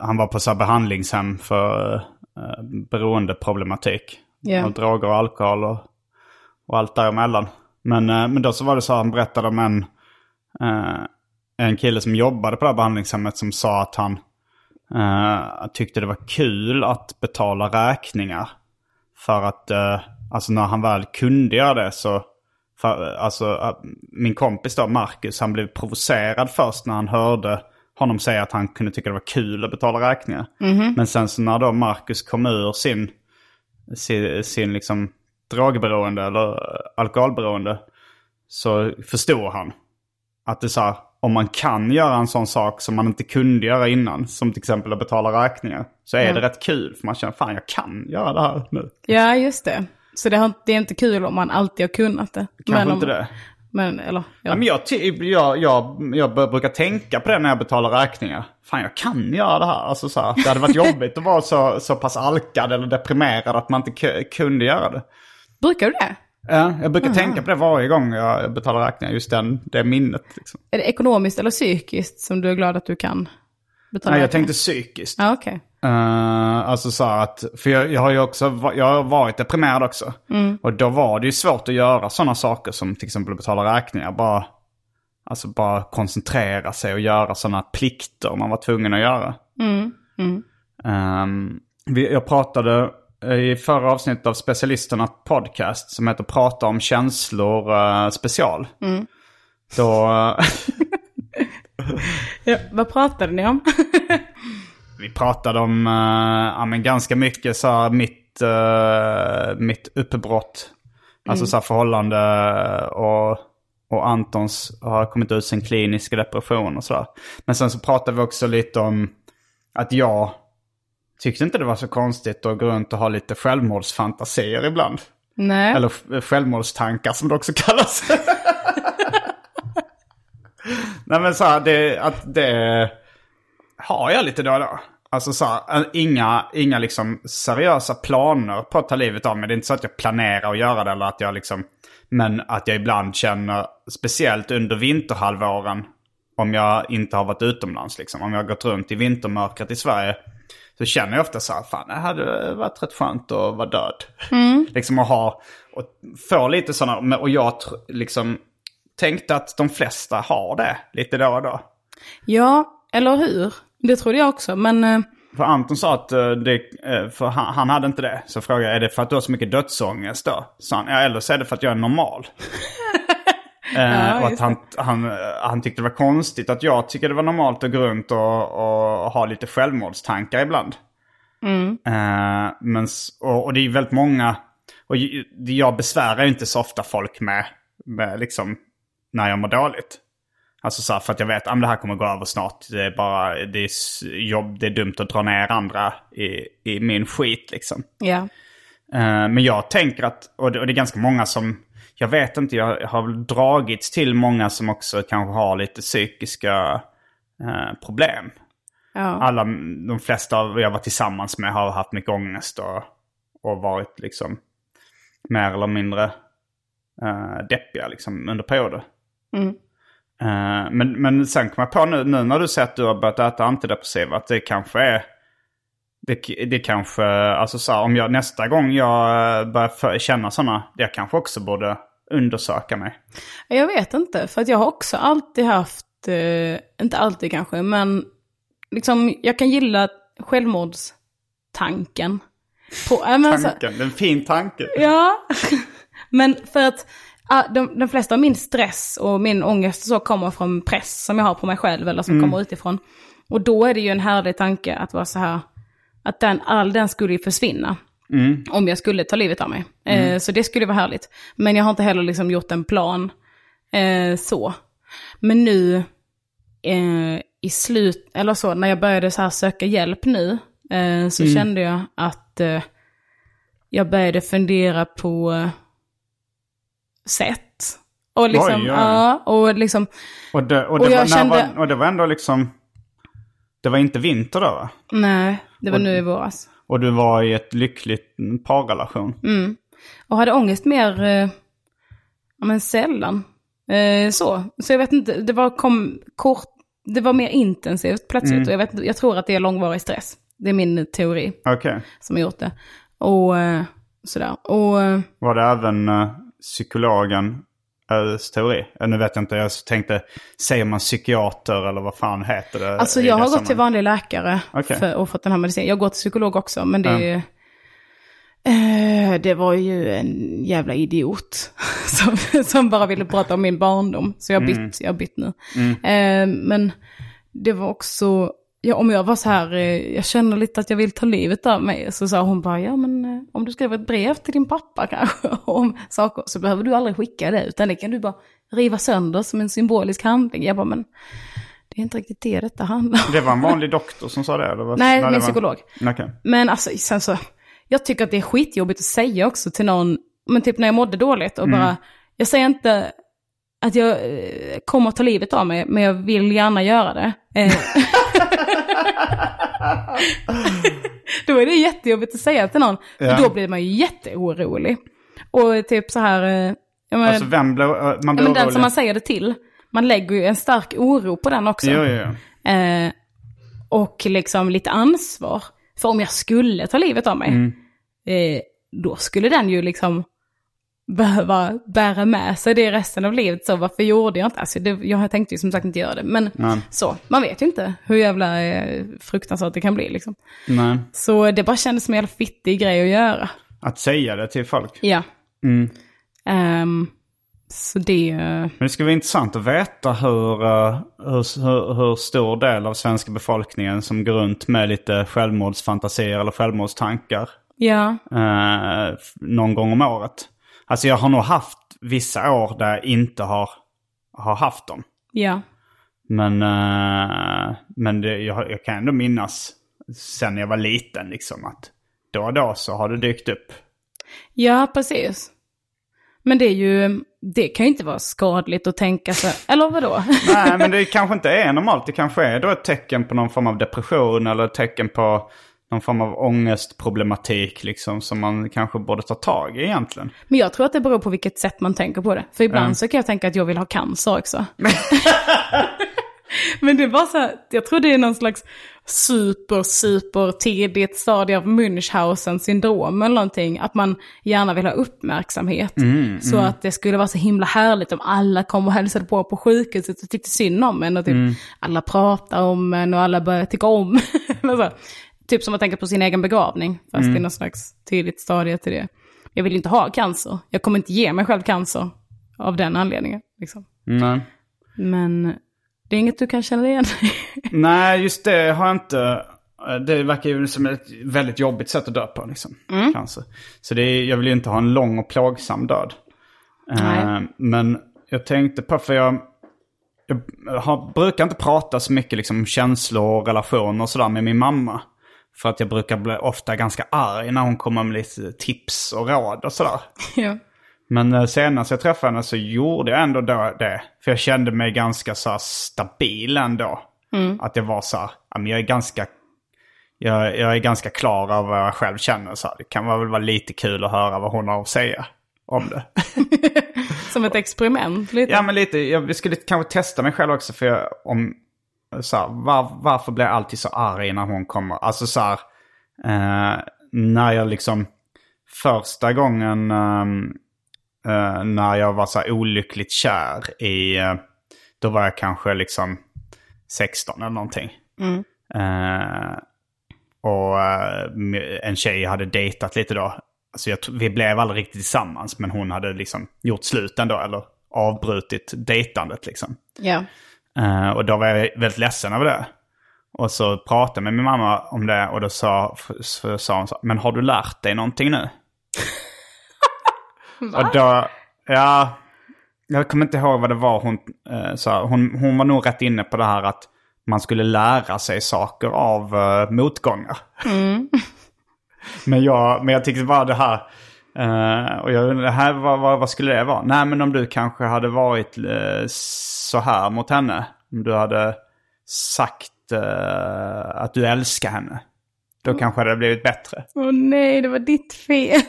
han var på så behandlingshem för uh, beroendeproblematik. Ja. Och droger och alkohol och, och allt däremellan. Men, uh, men då så var det så att han berättade om en, eh, en kille som jobbade på det här behandlingshemmet som sa att han eh, tyckte det var kul att betala räkningar. För att eh, alltså när han väl kunde göra det så för, alltså, min kompis då, Marcus, han blev provocerad först när han hörde honom säga att han kunde tycka det var kul att betala räkningar. Men sen så när då Marcus kom ur sin, sin, sin liksom drogberoende eller alkoholberoende så förstod han att det är så här, om man kan göra en sån sak som man inte kunde göra innan, som till exempel att betala räkningar, så är det rätt kul för man känner fan jag kan göra det här nu. Ja, just det. Så det, har, det är inte kul om man alltid har kunnat det. Kanske om, inte det. Men, eller, ja. Men jag, jag, jag, jag brukar tänka på det när jag betalar räkningar. Fan, jag kan göra det här. Alltså, så här det hade varit jobbigt att vara så, så pass alkad eller deprimerad att man inte ku- kunde göra det. Brukar du det? Ja, jag brukar tänka på det varje gång jag betalar räkningar. Just den, det minnet. Liksom. Är det ekonomiskt eller psykiskt som du är glad att du kan betala? Nej, jag räkningar? tänkte psykiskt. Ja, okej. Eh, alltså så att, för jag, jag har ju också jag har varit deprimerad också. Och då var det ju svårt att göra sådana saker som till exempel att betala räkningar. Bara, alltså bara koncentrera sig och göra sådana plikter man var tvungen att göra. Ehm, vi, jag pratade i förra avsnittet av Specialisterna podcast som heter Prata om känslor eh, special. Då, eh, <laughs> <laughs> Ja, vad pratade ni om? <laughs> Vi pratade om uh, ja, men ganska mycket så här, mitt, uh, mitt uppbrott. Alltså så här, förhållande och, och Antons har kommit ut sin kliniska depression och sådär. Men sen så pratade vi också lite om att jag tyckte inte det var så konstigt att gå runt och ha lite självmordsfantasier ibland. Nej. Eller självmordstankar som det också kallas. <laughs> Nej men så här, det, att det har jag lite då och då. Alltså så här, inga, inga liksom seriösa planer på att ta livet av mig. Det är inte så att jag planerar att göra det eller att jag liksom... Men att jag ibland känner, speciellt under vinterhalvåren, om jag inte har varit utomlands liksom. Om jag har gått runt i vintermörkret i Sverige. Så känner jag ofta så här, fan det hade varit rätt skönt att vara död. <laughs> liksom att ha, och få lite sådana, och jag liksom tänkte att de flesta har det lite då och då. Ja, eller hur? Det trodde jag också, men... eh, För Anton sa att eh, det, eh, för han, han hade inte det. Så frågade jag, är det för att du har så mycket dödsångest då? Så han, ja, eller så är det för att jag är normal. <laughs> eh, och att han, han, han tyckte det var konstigt att jag tycker det var normalt att gå runt och, och ha lite självmordstankar ibland. Eh, men, och, och det är väldigt många, och jag besvärar ju inte så ofta folk med, med liksom, när jag mår dåligt. Alltså så här, för att jag vet att det här kommer gå över snart. Det är bara det är jobb, det är dumt att dra ner andra i, i min skit liksom. Ja. Eh, men jag tänker att, och det, och det är ganska många som, jag vet inte, jag har dragits till många som också kanske har lite psykiska eh, problem. Ja. Alla, de flesta av jag var tillsammans med har haft mycket ångest och, och varit liksom mer eller mindre uh, deppiga liksom under perioder. Eh, men, men sen kom jag på nu, nu när du säger att du har börjat äta antidepressiva att det kanske är... Det, det kanske, alltså så här, om jag nästa gång jag eh, börjar för, känna sådana, jag kanske också borde undersöka mig. Jag vet inte, för att jag har också alltid haft, eh, inte alltid kanske, men liksom jag kan gilla självmordstanken. På, alltså- Tanken, är en fin tanke. Ja, <laughs> men för att de, de flesta av min stress och min ångest så kommer från press som jag har på mig själv eller som kommer utifrån. Och då är det ju en härlig tanke att vara så här, att den, all den skulle ju försvinna. Om jag skulle ta livet av mig. Eh, så det skulle vara härligt. Men jag har inte heller liksom gjort en plan eh, så. Men nu eh, i slut, eller så, när jag började så här söka hjälp nu, eh, så kände jag att eh, jag började fundera på eh, sätt. Och liksom, Oj, ja, och liksom, Och det, och Och det, jag var, kände- var, och det var ändå liksom... Det var inte vinter då va? nej, det var Och- nu i våras. Och du var i ett lyckligt parrelation. Och hade ångest mer, eh, ja men sällan. Eh, så, så jag vet inte, det var, kom kort, det var mer intensivt plötsligt. Och jag, vet, jag tror att det är långvarig stress. Det är min teori Okej. som har gjort det. Och eh, sådär. Och eh, Var det även uh, psykologen uh, teori? Uh, nu vet jag inte, jag tänkte, säger man psykiater eller vad fan heter det? alltså jag har gått till vanlig läkare Okej. för, och fått den här medicinen. Jag går till psykolog också, men det är eh, det var ju en jävla idiot <laughs> som, som bara ville prata om min barndom. Så jag har bytt, jag har bytt nu. Eh, men det var också, ja, om jag var så här, eh, jag känner lite att jag vill ta livet av mig. Så sa hon bara, ja men eh, om du skriver ett brev till din pappa <laughs> kanske om saker så behöver du aldrig skicka det. Utan det kan du bara riva sönder som en symbolisk handling. Jag bara, men det är inte riktigt det detta handlar om. Det var en vanlig doktor som sa det? Eller vad? Nej, det min var- psykolog. Okej. Men alltså, sen så, jag tycker att det är skitjobbigt att säga också till någon, men typ när jag mådde dåligt och bara, jag säger inte att jag eh, kommer att ta livet av mig, men jag vill gärna göra det. <laughs> Eh. då är det jättejobbigt att säga till någon, Ja. då blir man ju jätteorolig. Och typ så här, eh, menar, Alltså vem blev, uh, man blev men den orolig? som man säger det till, man lägger ju en stark oro på den också. Jo, jo, jo. Eh, och liksom lite ansvar. För om jag skulle ta livet av mig, eh, då skulle den ju liksom behöva bära med sig det resten av livet. Så varför gjorde jag inte? Alltså det, jag tänkte ju som sagt inte göra det. Men så, man vet ju inte hur jävla eh, fruktansvärt det kan bli liksom. Nej. Så det bara kändes som en jävla fittig grej att göra. Att säga det till folk. Ja. Ehm, så det... eh, Men det skulle vara intressant att veta hur, uh, hur, hur, hur stor del av svenska befolkningen som går runt med lite självmordsfantasier eller självmordstankar Ja, eh, någon gång om året. Alltså jag har nog haft vissa år där jag inte har, har haft dem. ja. Men, eh, men det, jag, jag kan ändå minnas sen jag var liten liksom att då och då så har det dykt upp. Ja, precis. Men det är ju, det kan ju inte vara skadligt att tänka så, eller vadå? <laughs> Nej, men det kanske inte är normalt. Det kanske är då ett tecken på någon form av depression eller ett tecken på någon form av ångestproblematik liksom som man kanske borde ta tag i egentligen. Men jag tror att det beror på vilket sätt man tänker på det. För ibland Ja. så kan jag tänka att jag vill ha cancer också. <laughs> Men det bara så här, jag tror det är någon slags super, super tidigt stadie av Münchhausen syndrom eller någonting. Att man gärna vill ha uppmärksamhet. Mm, så att det skulle vara så himla härligt om alla kom och hälsade på på sjukhuset och tyckte synd om en. Och typ Mm. alla pratar om en och alla börjar tycka om <laughs> Eller så. Typ som att tänka på sin egen begravning. Fast Mm. är någon slags tidigt stadie till det. Jag vill inte ha cancer. Jag kommer inte ge mig själv cancer av den anledningen. Liksom. Nej. Men det är inget du kan känna igen <laughs> Nej, just det har jag inte. Det verkar ju som ett väldigt jobbigt sätt att dö på. Liksom. Cancer. Så det är, jag vill ju inte ha en lång och plågsam död. Nej. men jag tänkte på, för jag, jag har, brukar inte prata så mycket liksom, om känslor och relationer och sådär med min mamma. För att jag brukar bli ofta ganska arg när hon kommer med lite tips och råd och sådär. <laughs> ja. Men eh, senast jag träffade henne så gjorde jag ändå då det. För jag kände mig ganska så stabil ändå. Att jag var så här, jag är ganska, jag, jag är ganska klar över vad jag själv känner. Så här, det kan väl vara lite kul att höra vad hon har att säga om det. <laughs> Som ett experiment lite. Ja, men lite. Jag skulle kanske testa mig själv också. För jag, om, så här, var, varför blir jag alltid så arg när hon kommer? Alltså så här, eh, när jag liksom första gången ehm, eh, när jag var så här olyckligt kär i, eh, då var jag kanske liksom 16 eller någonting. Eh, och eh, en tjej hade dejtat lite då. Alltså jag, vi blev aldrig riktigt tillsammans men hon hade liksom gjort slut ändå eller avbrutit dejtandet liksom. Ja. Eh, och då var jag väldigt ledsen över det. Och så pratade jag med min mamma om det och då sa, så sa hon så men har du lärt dig någonting nu? <laughs> och då, ja, jag kommer inte ihåg vad det var hon uh, sa. Hon, hon var nog rätt inne på det här att man skulle lära sig saker av eh, motgångar. <laughs> men, jag, men jag tyckte bara det här, eh, och jag det här vad, vad, vad skulle det vara? Nej men om du kanske hade varit eh, så här mot henne. Om du hade sagt eh, att du älskar henne. Då kanske det hade blivit bättre. Åh nej, det var ditt fel.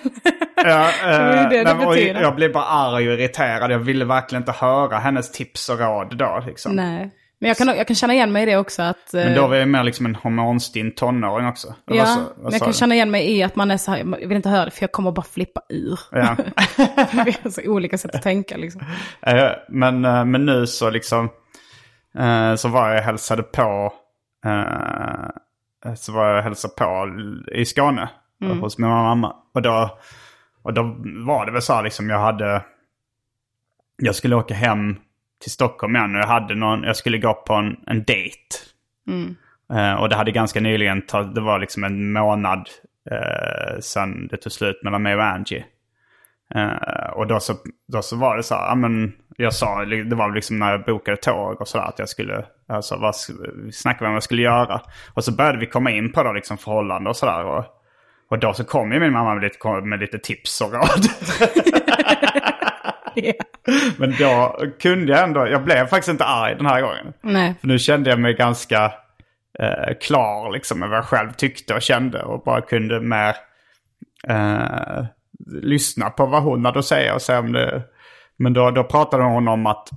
Ja, <laughs> var ju det det betyder. jag blev bara arg och irriterad. Jag ville verkligen inte höra hennes tips och råd då. Liksom. nej. Men jag kan, jag kan känna igen mig i det också att... Men eh, då var jag mer liksom en hormonstinn tonåring också. Ja, sa- men jag kan du? känna igen mig i att man är så här, jag vill inte höra det för jag kommer bara flippa ur. Ja. <laughs> Vi har så olika sätt att tänka liksom. Eh, men, eh, men nu så liksom eh, så var jag hälsade på eh, så var jag hälsade på i Skåne hos min mamma. Och då, och då var det väl så här liksom jag hade jag skulle åka hem till Stockholm igen och jag hade någon, jag skulle gå på en, en dejt. Eh, och det hade ganska nyligen, det var liksom en månad eh, sen det tog slut mellan mig och Angie. Eh, och då så, då så var det så här, men jag sa, det var liksom när jag bokade tåg och sådär att jag skulle, alltså vad, vi snackade om vad jag skulle göra. Och så började vi komma in på då liksom förhållande och sådär. Och, och då så kom ju min mamma med lite, med lite tips och råd. <laughs> <laughs> <laughs> Men då kunde jag ändå, jag blev faktiskt inte arg den här gången. Nej. För nu kände jag mig ganska eh, klar liksom med vad jag själv tyckte och kände. Och bara kunde mer eh, lyssna på vad hon hade att säga och se om det... Men då, då pratade hon om att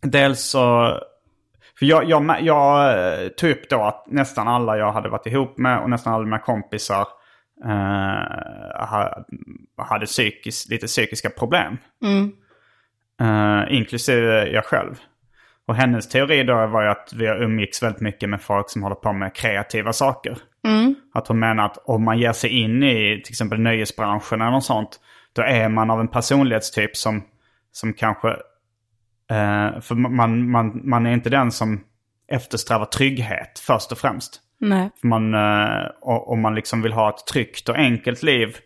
dels så... För jag, jag, jag eh, tog upp då att nästan alla jag hade varit ihop med och nästan alla mina kompisar eh, hade psykis, lite psykiska problem. Eh, inklusive jag själv. Och hennes teori då var ju att vi umgicks väldigt mycket med folk som håller på med kreativa saker. Att hon menar att om man ger sig in i till exempel nöjesbranschen eller något sånt, då är man av en personlighetstyp som, som kanske... Eh, för man, man, man är inte den som eftersträvar trygghet först och främst. Nej. För man, och- om man liksom vill ha ett tryggt och enkelt liv,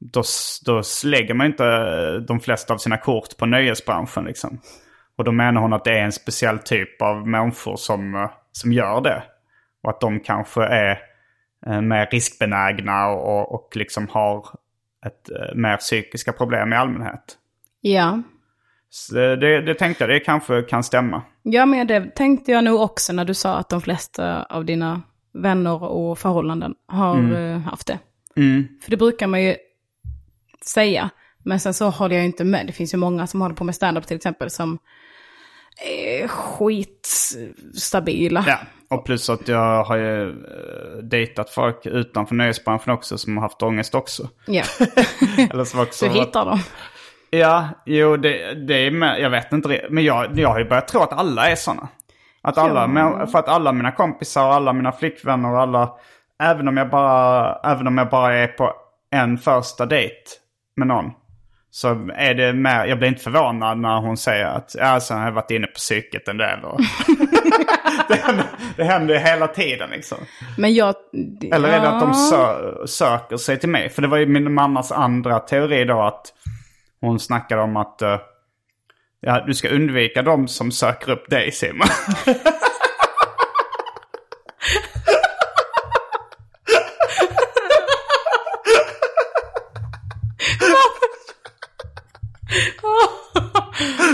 då, då lägger man inte eh, de flesta av sina kort på nöjesbranschen. Liksom. Och då menar hon att det är en speciell typ av människor som, eh, som gör det. Och att de kanske är eh, mer riskbenägna och, och, liksom har ett mer psykiska problem i allmänhet. Ja. Så det, det tänkte jag, det kanske kan stämma. Ja, men det tänkte jag nog också när du sa att de flesta av dina vänner och förhållanden har eh, haft det. För det brukar man ju säga. Men sen så håller jag inte med. Det finns ju många som håller på med stand-up till exempel som är skitstabila. Ja, och plus att jag har ju eh, dejtat folk utanför nöjesbranschen också som har haft ångest också. Ja. <laughs> Eller som också Du hittar dem. Ja, jo det, det är med, jag vet inte. Men jag, jag har ju börjat tro att alla är sådana. Att alla, för att alla mina kompisar och alla mina flickvänner och alla, även om jag bara, även om jag bara är på en första dejt med någon. Så är det mer, jag blir inte förvånad när hon säger att ja, sen har jag varit inne på psyket en del. Och <laughs> det, händer, det händer hela tiden liksom. Men jag... Eller är det att de sö- söker sig till mig? För det var ju min mammas andra teori då att hon snackade om att eh, ja, du ska undvika de som söker upp dig Simon. <laughs>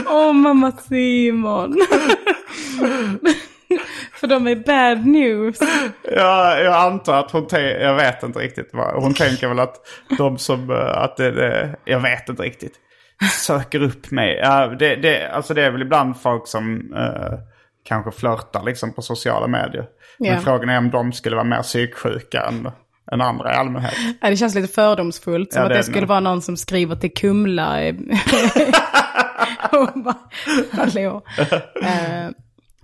Åh, mamma Simon. <laughs> För de är bad news. Ja, jag antar att hon tänker, jag vet inte riktigt vad, hon tänker väl att de som, eh, att det, det jag vet inte riktigt, söker upp mig. Ja, det, det, alltså det är väl ibland folk som eh, kanske flörtar liksom på sociala medier. Ja. Men frågan är om de skulle vara mer psyksjuka än, än andra i allmänhet. Ja, det känns lite fördomsfullt. Som Ja, att det skulle vara någon som skriver till Kumla. <laughs> <laughs> <laughs> eh, bara, hallå. Eh,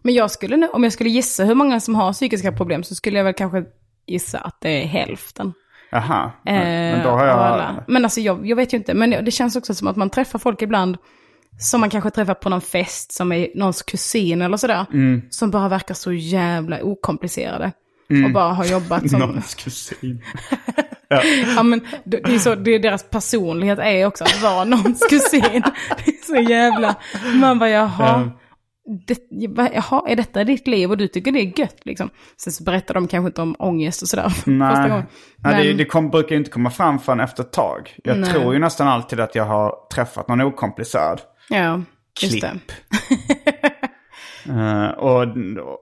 Men jag skulle, nu- om jag skulle gissa hur många som har psykiska problem så skulle jag väl kanske gissa att det är hälften. Jaha, men, men då Eh, har jag... alla. Men alltså jag, jag vet ju inte, men det känns också som att man träffar folk ibland som man kanske träffar på någon fest som är någons kusin eller sådär. Mm. Som bara verkar så jävla okomplicerade. Och bara har jobbat som... Någons kusin. <laughs> Ja, men det det är, så, det är deras personlighet är också att vara någons kusin. Det är så jävla... Man bara, jaha. Det, jaha, är detta ditt liv och du tycker det är gött liksom? Sen så berättar de kanske inte om ångest och sådär första Nej, gången. Nej det, Men- det kom, brukar ju inte komma fram förrän efter ett tag. Jag Nej. tror ju nästan alltid att jag har träffat någon okomplicerad. Ja, just det. Klipp. <laughs> Och, och,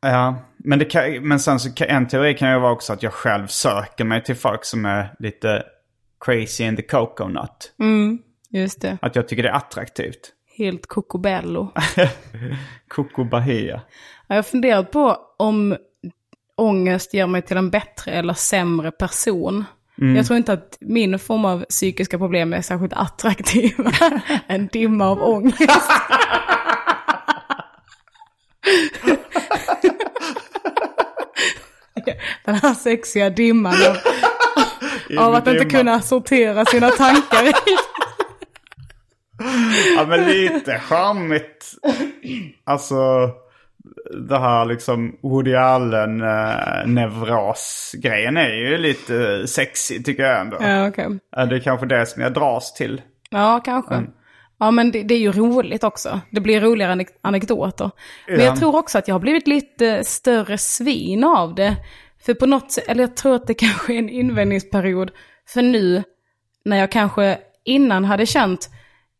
ja, men, det kan, men sen så kan, en teori kan ju vara också att jag själv söker mig till folk som är lite crazy in the coconut. Just det. Att jag tycker det är attraktivt. Helt cocobello. <laughs> Coco Bahia. Jag har funderat på om ångest gör mig till en bättre eller sämre person. Jag tror inte att min form av psykiska problem är särskilt attraktiv. <laughs> en dimma av ångest. <laughs> <laughs> Den här sexiga dimman av, <laughs> av att inte dimma. kunna sortera sina tankar. Ja men lite charmigt. Alltså det här liksom Woody Allen uh, nevros-grejen är ju lite sexy tycker jag ändå. ja. Ja, Det är kanske det som jag dras till. Ja, kanske. Ja, men det, det är ju roligt också. Det blir roligare anek- anekdoter. Men Ja. jag tror också att jag har blivit lite större svin av det. För på något sätt, eller jag tror att det <laughs> kanske är en invändningsperiod. För nu, när jag kanske innan hade känt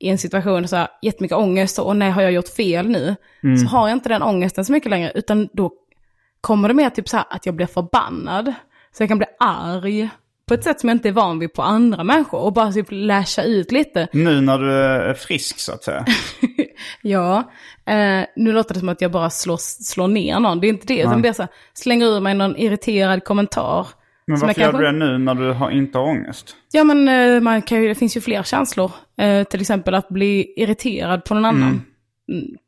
i en situation så här jättemycket ångest och nej har jag gjort fel nu. Så har jag inte den ångesten så mycket längre. Utan då kommer det mer typ så här att jag blir förbannad. Så jag kan bli arg. På ett sätt som jag inte är van vid på andra människor. Och bara typ lasha ut lite. Nu när du är frisk så att säga. <laughs> Ja, eh, nu låter det som att jag bara slår, slår ner någon. Det är inte det, utan det är så här, slänger ur mig någon irriterad kommentar. Men varför jag gör kanske- du det nu när du har, inte har ångest? Ja, men eh, man kan ju, det finns ju fler känslor. Eh, till exempel att bli irriterad på någon annan. Mm,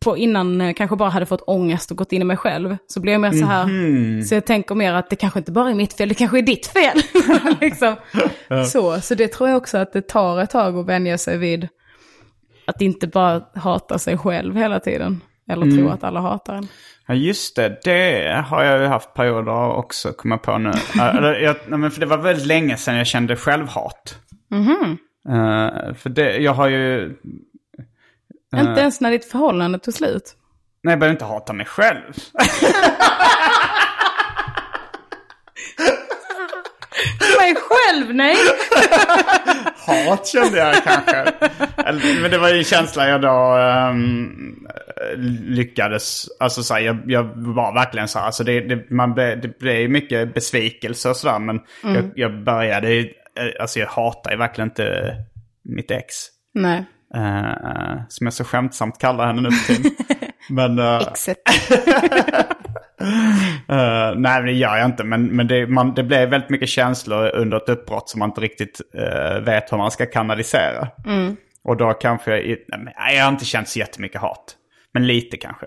På innan kanske bara hade fått ångest och gått in i mig själv. Så blir jag mer så här, Mhm. så jag tänker mer att det kanske inte bara är mitt fel, det kanske är ditt fel. <laughs> liksom. så, så det tror jag också att det tar ett tag att vänja sig vid. Att inte bara hata sig själv hela tiden. Eller Mm. tro att alla hatar en. Ja just det, det har jag ju haft perioder av också, kommer jag på nu. Jag, nej, för det var väldigt länge sedan jag kände självhat. Eh, för det, jag har ju... Inte ens när ditt förhållande tog slut. Nej, jag behöver inte hata mig själv. Mig själv, nej! Hat kände jag kanske. Men det var ju en känsla jag då ehm, lyckades. Alltså så här, jag, jag var verkligen så här. Alltså det, det, man det blev mycket besvikelse och sådär. Men jag, jag började eh, Alltså jag hatar ju verkligen inte mitt ex. Nej. Eh, som jag så skämtsamt kallar henne nu för tiden. <laughs> Men, eh, <laughs> eh, nej, det gör jag inte. Men, men det, man, det blev väldigt mycket känslor under ett uppbrott som man inte riktigt eh, vet hur man ska kanalisera. Och då kanske jag, nej, jag har inte känt så jättemycket hat. Men lite kanske.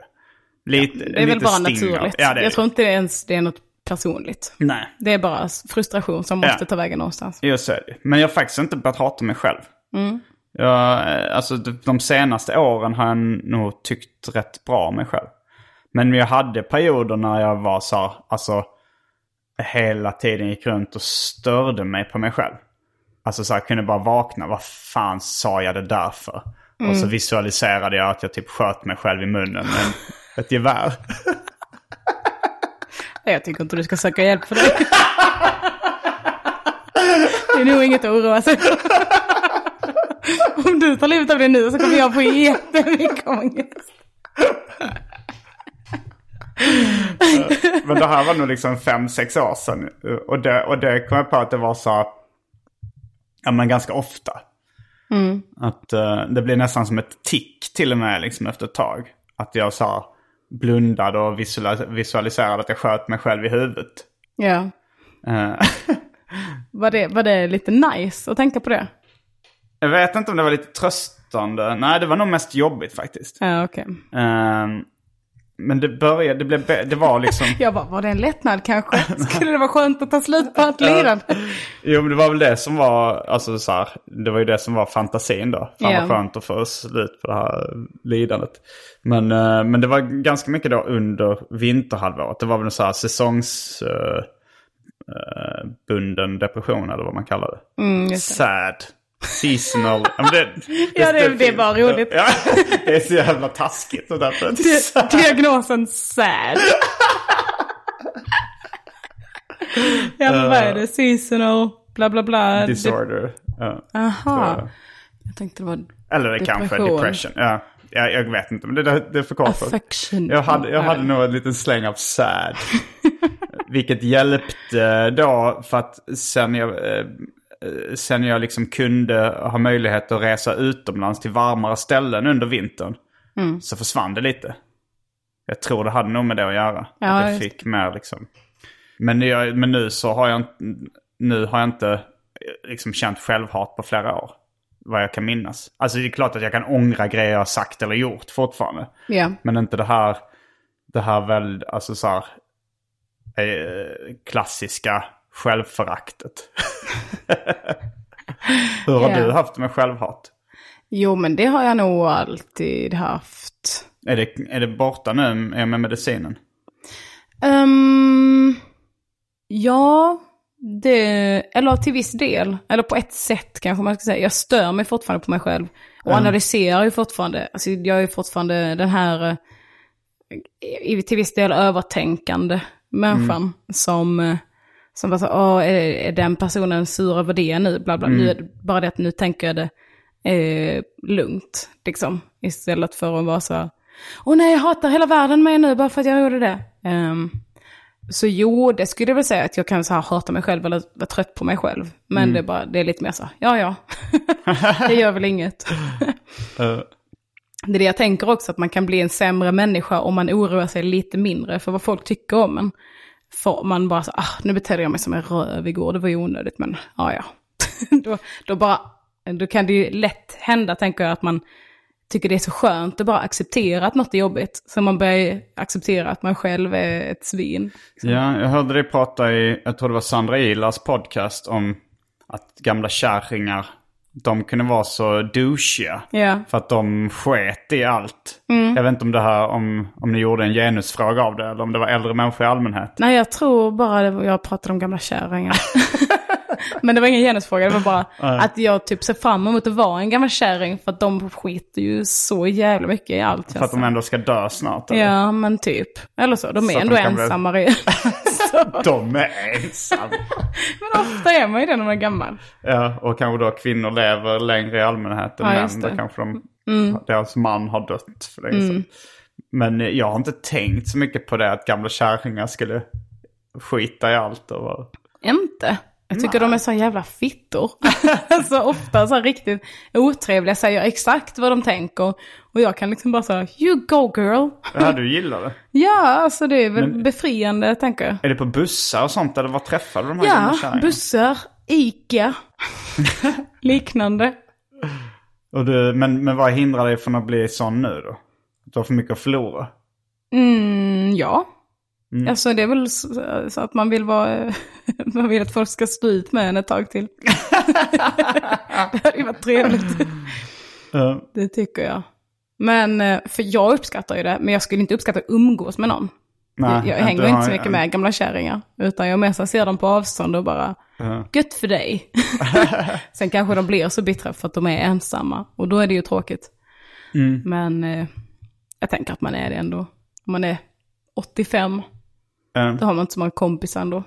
Lite, Det är väl bara naturligt. Ja, jag tror inte ens det är något personligt. Nej, Det är bara frustration som måste Ja. ta vägen någonstans. just det. Men jag har faktiskt inte börjat hata mig själv. Jag, eh, alltså de, senaste åren har jag nog tyckt rätt bra om mig själv. Men jag hade perioder när jag var så här, alltså hela tiden gick runt och störde mig på mig själv. Alltså så här, kunde bara vakna, vad fan sa jag det där för? Och så visualiserade jag att jag typ sköt mig själv i munnen med <laughs> ett gevär. Jag tycker inte du ska söka hjälp för det. Det är nog inget att oroa sig för. Om du tar livet av dig nu så kommer jag få jättemycket ångest. det här var nog liksom fem, sex år sedan. Och det, och det kom jag på att det var så, ja men ganska ofta. Att eh, det blev nästan som ett tick till och med liksom efter ett tag. Att jag sa blundade och visualis- visualiserade att jag sköt mig själv i huvudet. Ja. Eh, <laughs> Var det, var det lite nice att tänka på det? Jag vet inte om det var lite tröstande. Nej, det var nog mest jobbigt faktiskt. Ja, okej. Ehm, men det började, det blev, det var liksom... <laughs> Jag bara, var det en lättnad kanske? <laughs> Skulle det vara skönt att ta slut på allt lidande? Jo, men det var väl det som var, alltså så här, det var ju det som var fantasin då. Fan Ja. vad skönt att få slut på det här lidandet. Men, eh, men det var ganska mycket då under vinterhalvåret. Det var väl en så här säsongs... eh, bunden depression eller vad man kallar det. Mm. Sad. Seasonal. Ja, det, <laughs> Ja, det- det är finns. bara roligt. Ja, <laughs> det är så jävla taskigt. Och därför. Di- Diagnosen sad. ja, men vad är det? Seasonal, bla bla bla. Disorder. Ja. Aha. Jag tänkte det var Eller det kanske är Depression. Ja, ja, jag vet inte, men det, det, det förkortas. affection. Jag hade, jag hade nog en liten släng av sad. <laughs> Vilket hjälpte då för att sen jag, eh, sen jag liksom kunde ha möjlighet att resa utomlands till varmare ställen under vintern. Mm. Så försvann det lite. Jag tror det hade nog med det att göra. Ja, att jag fick mer liksom. Men, jag, men nu så har jag inte, nu har jag inte eh, liksom känt självhat på flera år. Vad jag kan minnas. Alltså det är klart att jag kan ångra grejer jag sagt eller gjort fortfarande. Ja. Men inte det här, det här väl, alltså så här, eh, klassiska självföraktet. <laughs> <laughs> Hur har Ja. du haft med självhat? Jo, men det har jag nog alltid haft. Är det, är det borta nu med med medicinen? Ehm, ja, det, eller till viss del. Eller på ett sätt kanske man ska säga. Jag stör mig fortfarande på mig själv. Och analyserar ju fortfarande. Alltså jag är fortfarande den här, eh, till viss del övertänkande människan. Som, eh, som bara så, åh, är, är den personen sur över det nu? Bla, bla. Nu är det bara det att nu tänker jag det eh, lugnt. Liksom. Istället för att vara så åh nej, jag hatar hela världen mig nu bara för att jag gjorde det. Ehm, så jo, det skulle jag väl säga att jag kan så här hata mig själv eller vara trött på mig själv. Men det, är bara, det är lite mer så, ja ja, <laughs> det gör väl inget. <laughs> Eh, Det är det jag tänker också, att man kan bli en sämre människa om man oroar sig lite mindre för vad folk tycker om en. Får man bara så, ah, nu betedde jag mig som en röv igår, det var ju onödigt, men ja ja. <laughs> då, då, bara, då kan det ju lätt hända, tänker jag, att man tycker det är så skönt att bara acceptera att något är jobbigt. Så man börjar acceptera att man själv är ett svin. Ja, jag hörde dig prata i, jag tror det var Sandra Ilars podcast om att gamla kärringar, de kunde vara så douchiga. Ja. För att de sket i allt. Jag vet inte om det här, om, om ni gjorde en genusfråga av det eller om det var äldre människor i allmänhet. Nej, jag tror bara det var, jag pratade om gamla kärringar. <laughs> Men det var ingen genusfråga, det var bara att jag typ ser fram emot att vara en gammal kärring för att de skiter ju så jävla mycket i allt. För att de ändå ska dö snart. eller? Ja, men typ. Eller så, de är Så ändå de bli- ensamma. Så- <laughs> <laughs> De är ensamma. <laughs> Men ofta är man ju det när man är gammal. ja, och kanske då kvinnor lever längre i allmänhet än Ja, män. det. kanske de, deras man har dött för länge sedan. Men jag har inte tänkt så mycket på det att gamla kärringar skulle skita i allt. Och vara... Inte. Jag tycker de är så jävla fittor. <laughs> så ofta så här riktigt otrevliga, säger exakt vad de tänker. Och jag kan liksom bara säga, you go girl. Ja, du gillar det. <laughs> Ja, alltså det är väl befriande, tänker jag. Är det på bussar och sånt eller var träffar du de här Ja, bussar, Ica, <laughs> liknande. Och du, men, men vad hindrar dig från att bli sån nu då? Att du har för mycket att förlora? Mm, ja. Alltså det är väl så, så att man vill vara, <laughs> man vill att folk ska stå ut med en ett tag till. det hade ju varit trevligt. Ja. Det tycker jag. Men, eh, för jag uppskattar ju det, men jag skulle inte uppskatta att umgås med någon. Nej, jag jag hänger inte så mycket med gamla kärringar. Utan jag mest ser dem på avstånd och bara, Ja. gött för dig. <laughs> Sen kanske de blir så bittra för att de är ensamma. Och då är det ju tråkigt. Mm. Men eh, jag tänker att man är det ändå. Om man är 85, Ja. då har man inte så många kompisar ändå.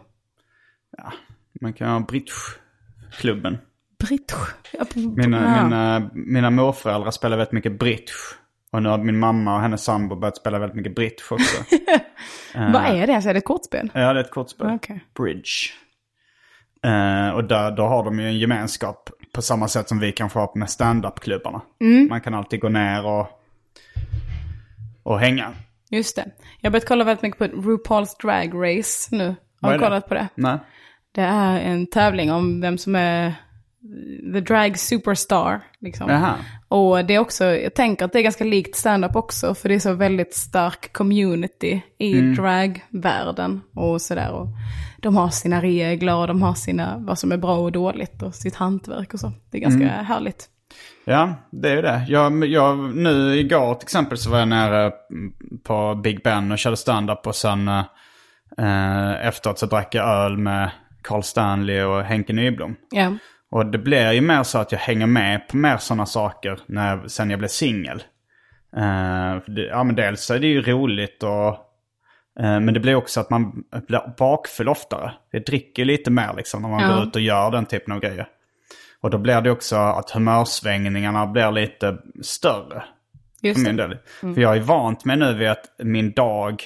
Man kan ha bridgeklubben. Bridge. Ja, Mina, ja. mina, mina morföräldrar spelar väldigt mycket bridge. Och nu har min mamma och hennes sambo börjat spela väldigt mycket bridge också. <laughs> Vad är det? Så är det ett kortspel? ja, det är ett kortspel. Okej. Bridge. Eh, och där, då har de ju en gemenskap på samma sätt som vi kanske har med stand-up-klubbarna. Mm. Man kan alltid gå ner och, och hänga. Just det. Jag har börjat kolla väldigt mycket på RuPaul's Drag Race nu. Har du kollat på det? Nej. Det är en tävling om vem som är the drag superstar. Liksom. Och det är också, jag tänker att det är ganska likt stand-up också, för det är så väldigt stark community i Mm. dragvärlden och sådär. Och de har sina regler och de har sina, vad som är bra och dåligt och sitt hantverk och så. Det är ganska Mm. härligt. Ja, det är ju det. Jag, jag, nu igår till exempel så var jag nere på Big Ben och körde stand-up och sen eh, efteråt så drack jag öl med Carl Stanley och Henke Nyblom. Ja, Och det blir ju mer så att jag hänger med på mer sådana saker när, sen jag blev singel. Det- ja men dels är det ju roligt och eh, men det blir också att man blir bakfull oftare. Jag dricker lite mer liksom när man Ja. går ut och gör den typen av grejer. Och då blir det också att humörsvängningarna blir lite större. just För min del. För jag är vant med nu vid att min dag,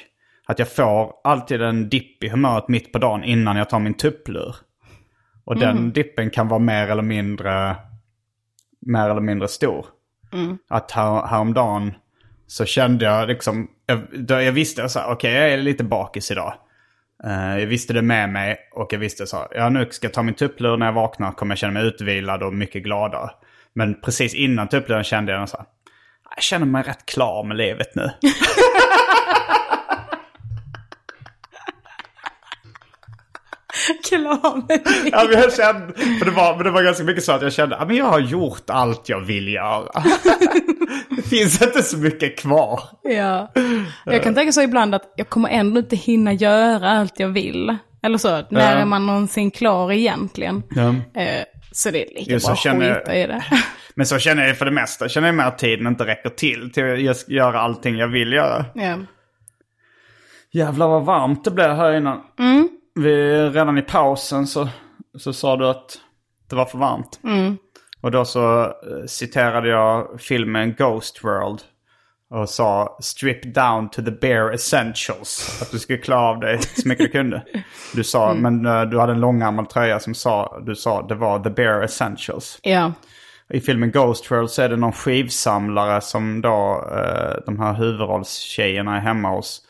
att jag får alltid en dipp i humöret mitt på dagen innan jag tar min tupplur. Och den dippen kan vara mer eller mindre, mer eller mindre stor. Att här, häromdagen så kände jag liksom, jag, jag visste så här, okej jag är lite bakis idag. Eh, jag visste det med mig och jag visste så här, ja nu ska jag ta min tupplur när jag vaknar kommer jag känna mig utvilad och mycket gladare. Men precis innan tuppluren kände jag så här, jag känner mig rätt klar med livet nu. <laughs> <laughs> Klar med ja, men jag kände, för det, var, men det var ganska mycket så att jag kände, ja, men jag har gjort allt jag vill göra. <laughs> det finns inte så mycket kvar. Ja. Jag kan tänka så ibland att jag kommer ändå inte hinna göra allt jag vill. Eller så, när Ja. är man någonsin klar egentligen? Ja. Eh, så det är lika Jo, bra känner- skita i det. <laughs> Men så känner jag för det mesta. Känner jag mer att tiden inte räcker till till att göra allting jag vill göra. ja. Jävlar vad varmt det blev här innan. Mm. Vi, redan i pausen så, så sa du att det var för varmt. Mm. Och då så eh, citerade jag filmen Ghost World. Och sa strip down to the bare essentials. Att du skulle klara av dig så mycket du kunde. <laughs> Du sa, Mm. men eh, du hade en långärmad tröja som sa, du sa det var the bare essentials. ja. I filmen Ghost World så är det någon skivsamlare som då eh, de här huvudrollstjejerna är hemma hos.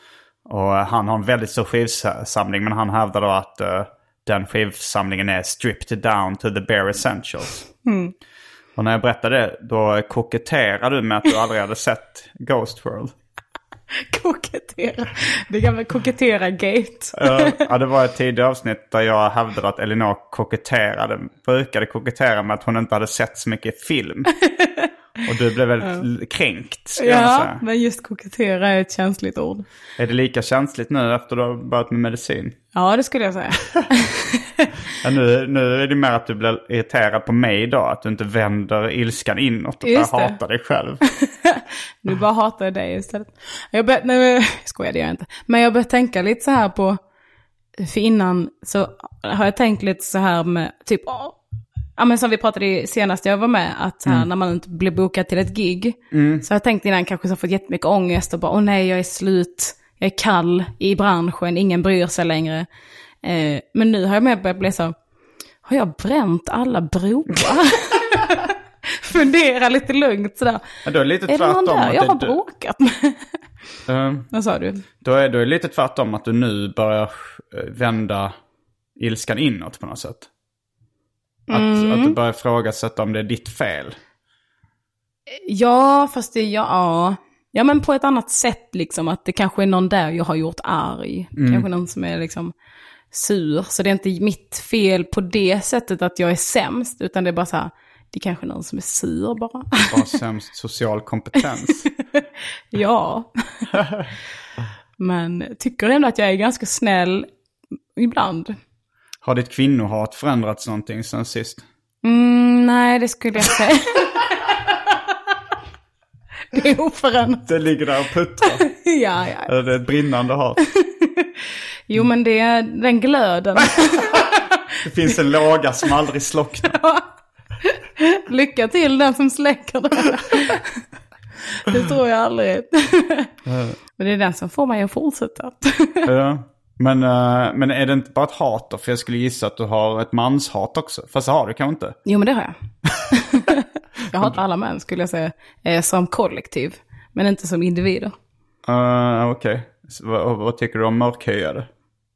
Och eh, han har en väldigt stor skivsamling men han hävdar då att eh, den skivsamlingen är stripped down to the bare essentials. Och när jag berättade det då koketterade du med att du aldrig hade sett Ghost World. <laughs> Kokettera. Det gamla kokettera-gate. Eh, ja, det var ett tidigare avsnitt där jag hävdade att Elinor koketterade, brukade kokettera med att hon inte hade sett så mycket film. <laughs> Och du blev väldigt kränkt, ska jag Ja, säga. men just kokettera är ett känsligt ord. Är det lika känsligt nu efter du har börjat med medicin? Ja, det skulle jag säga. <laughs> Ja, nu, nu är det mer att du blir irriterad på mig idag, att du inte vänder ilskan inåt och Just börjar det. hata dig själv. <laughs> Nu bara hatar jag dig istället. Jag bör, nej, jag <laughs> skojar, det gör jag inte. Men jag börjar tänka lite så här på, för innan så har jag tänkt lite så här med, typ, ja men som vi pratade i senast jag var med, att här, när man inte blir bokad till ett gig, så har jag tänkt innan kanske så fått jättemycket ångest och bara, åh nej, jag är slut, jag är kall i branschen, ingen bryr sig längre. Eh, men nu har jag med börjat bli så, har jag bränt alla broar? <laughs> Fundera lite lugnt sådär. Ja, då är lite Är det någon där att jag har bråkat med? Eh, <laughs> Vad sa du? Då är, då är det lite tvärtom att du nu börjar eh, vända ilskan inåt på något sätt. Att, Mm. att du börjar ifrågasätta om det är ditt fel. Ja, fast det, ja, ja. Men på ett annat sätt liksom. Att det kanske är någon där jag har gjort arg. Kanske någon som är liksom sur. Så det är inte mitt fel på det sättet att jag är sämst. Utan det är bara så här, det är kanske någon som är sur bara. Bara <laughs> sämst social kompetens. <laughs> ja. <laughs> men tycker ändå att jag är ganska snäll ibland. Har ditt kvinnohat förändrats någonting sen sist? Mm, nej, det skulle jag säga. <laughs> det är oförändrat. Det ligger där och puttrar. <laughs> Ja, ja. Det är ett brinnande hat. <laughs> Jo, men det är den glöden. Det finns en låga som aldrig slocknar. Lycka till den som släcker det. Det tror jag aldrig. Men det är den som får mig att fortsätta. Ja. Men, eh, men är det inte bara ett hat då? För jag skulle gissa att du har ett manshat också. Fast det har du kanske inte. Jo men det har jag. <laughs> <laughs> jag hatar alla män skulle jag säga. Eh, som kollektiv. Men inte som individer. Uh, Okej. Så Vad, tycker du om mörkhyade?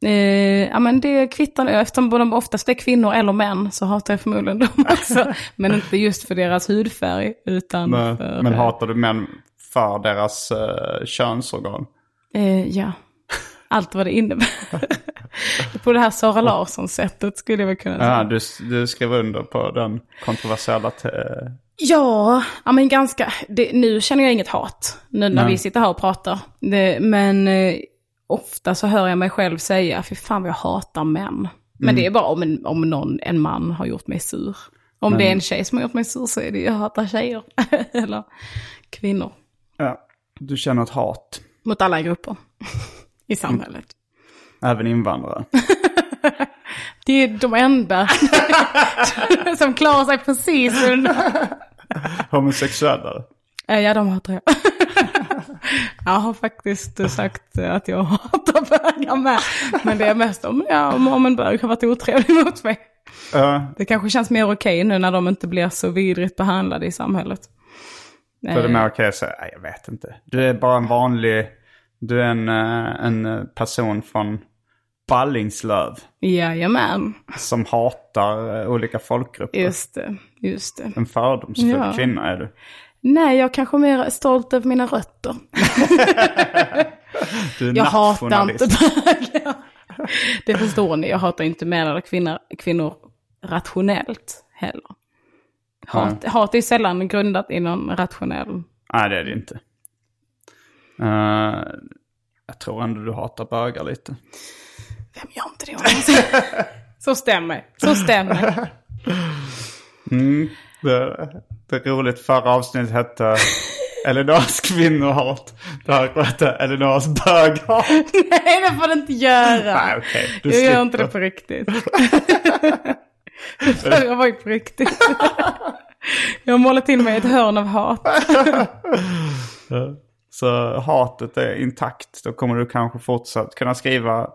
Eh, ja men det kvittar eftersom de oftast är kvinnor eller män så hatar jag förmodligen dem <laughs> också. men inte just för deras hudfärg utan Men, för... men eh, hatar du män för deras uh, könsorgan? Eh, ja, allt vad det innebär. <laughs> på det här Sara Larsson-sättet skulle jag väl kunna säga. Ja, du, du skrev under på den kontroversiella... Ja, ja men ganska. Det, nu känner jag inget hat. Nu när Nej. vi sitter här och pratar. Det, men eh, ofta så hör jag mig själv säga, fy fan vad jag hatar män. Men Mm. det är bara om, en, om någon, en man har gjort mig sur. Om det är en tjej som har gjort mig sur så är det jag hatar tjejer. <laughs> Eller kvinnor. Ja, du känner ett hat. Mot alla grupper i samhället. Även invandrare. <laughs> Det är de enda <laughs> som klarar sig precis under. Homosexuella. Eh, Ja, de hatar jag. <laughs> jag har faktiskt sagt att jag hatar bögar med. Men det är mest om, ja, om, en bög har varit otrevlig mot mig. Ja, Det kanske känns mer okej nu när de inte blir så vidrigt behandlade i samhället. då är det Eh, mer okej att säga, jag vet inte. Du är bara en vanlig, du är en, eh, en person från Ballingslöv Jajamän, som hatar eh, olika folkgrupper. just det. Just det. En fördomsfull Ja. kvinna är du. Nej, jag kanske är mer stolt över mina rötter. <laughs> Du är Jag hatar inte bögar. <laughs> Det förstår ni, jag hatar inte män eller kvinnor, kvinnor rationellt heller. Hat, hat är sällan grundat i någon rationell... Nej, det är det inte. Eh, jag tror ändå du hatar bögar lite. Vem gör inte det? Så stämmer, så stämmer. Det, det är roligt, förra avsnittet hette Elinors kvinnohat. Det här hette Elinors böghat. Nej, det får du inte göra. Nej, okej. Du jag gör slipper. inte det på riktigt. det <laughs> förra var ju på riktigt. jag målar till mig ett hörn av hat. <laughs> Så hatet är intakt. Då kommer du kanske fortsatt kunna skriva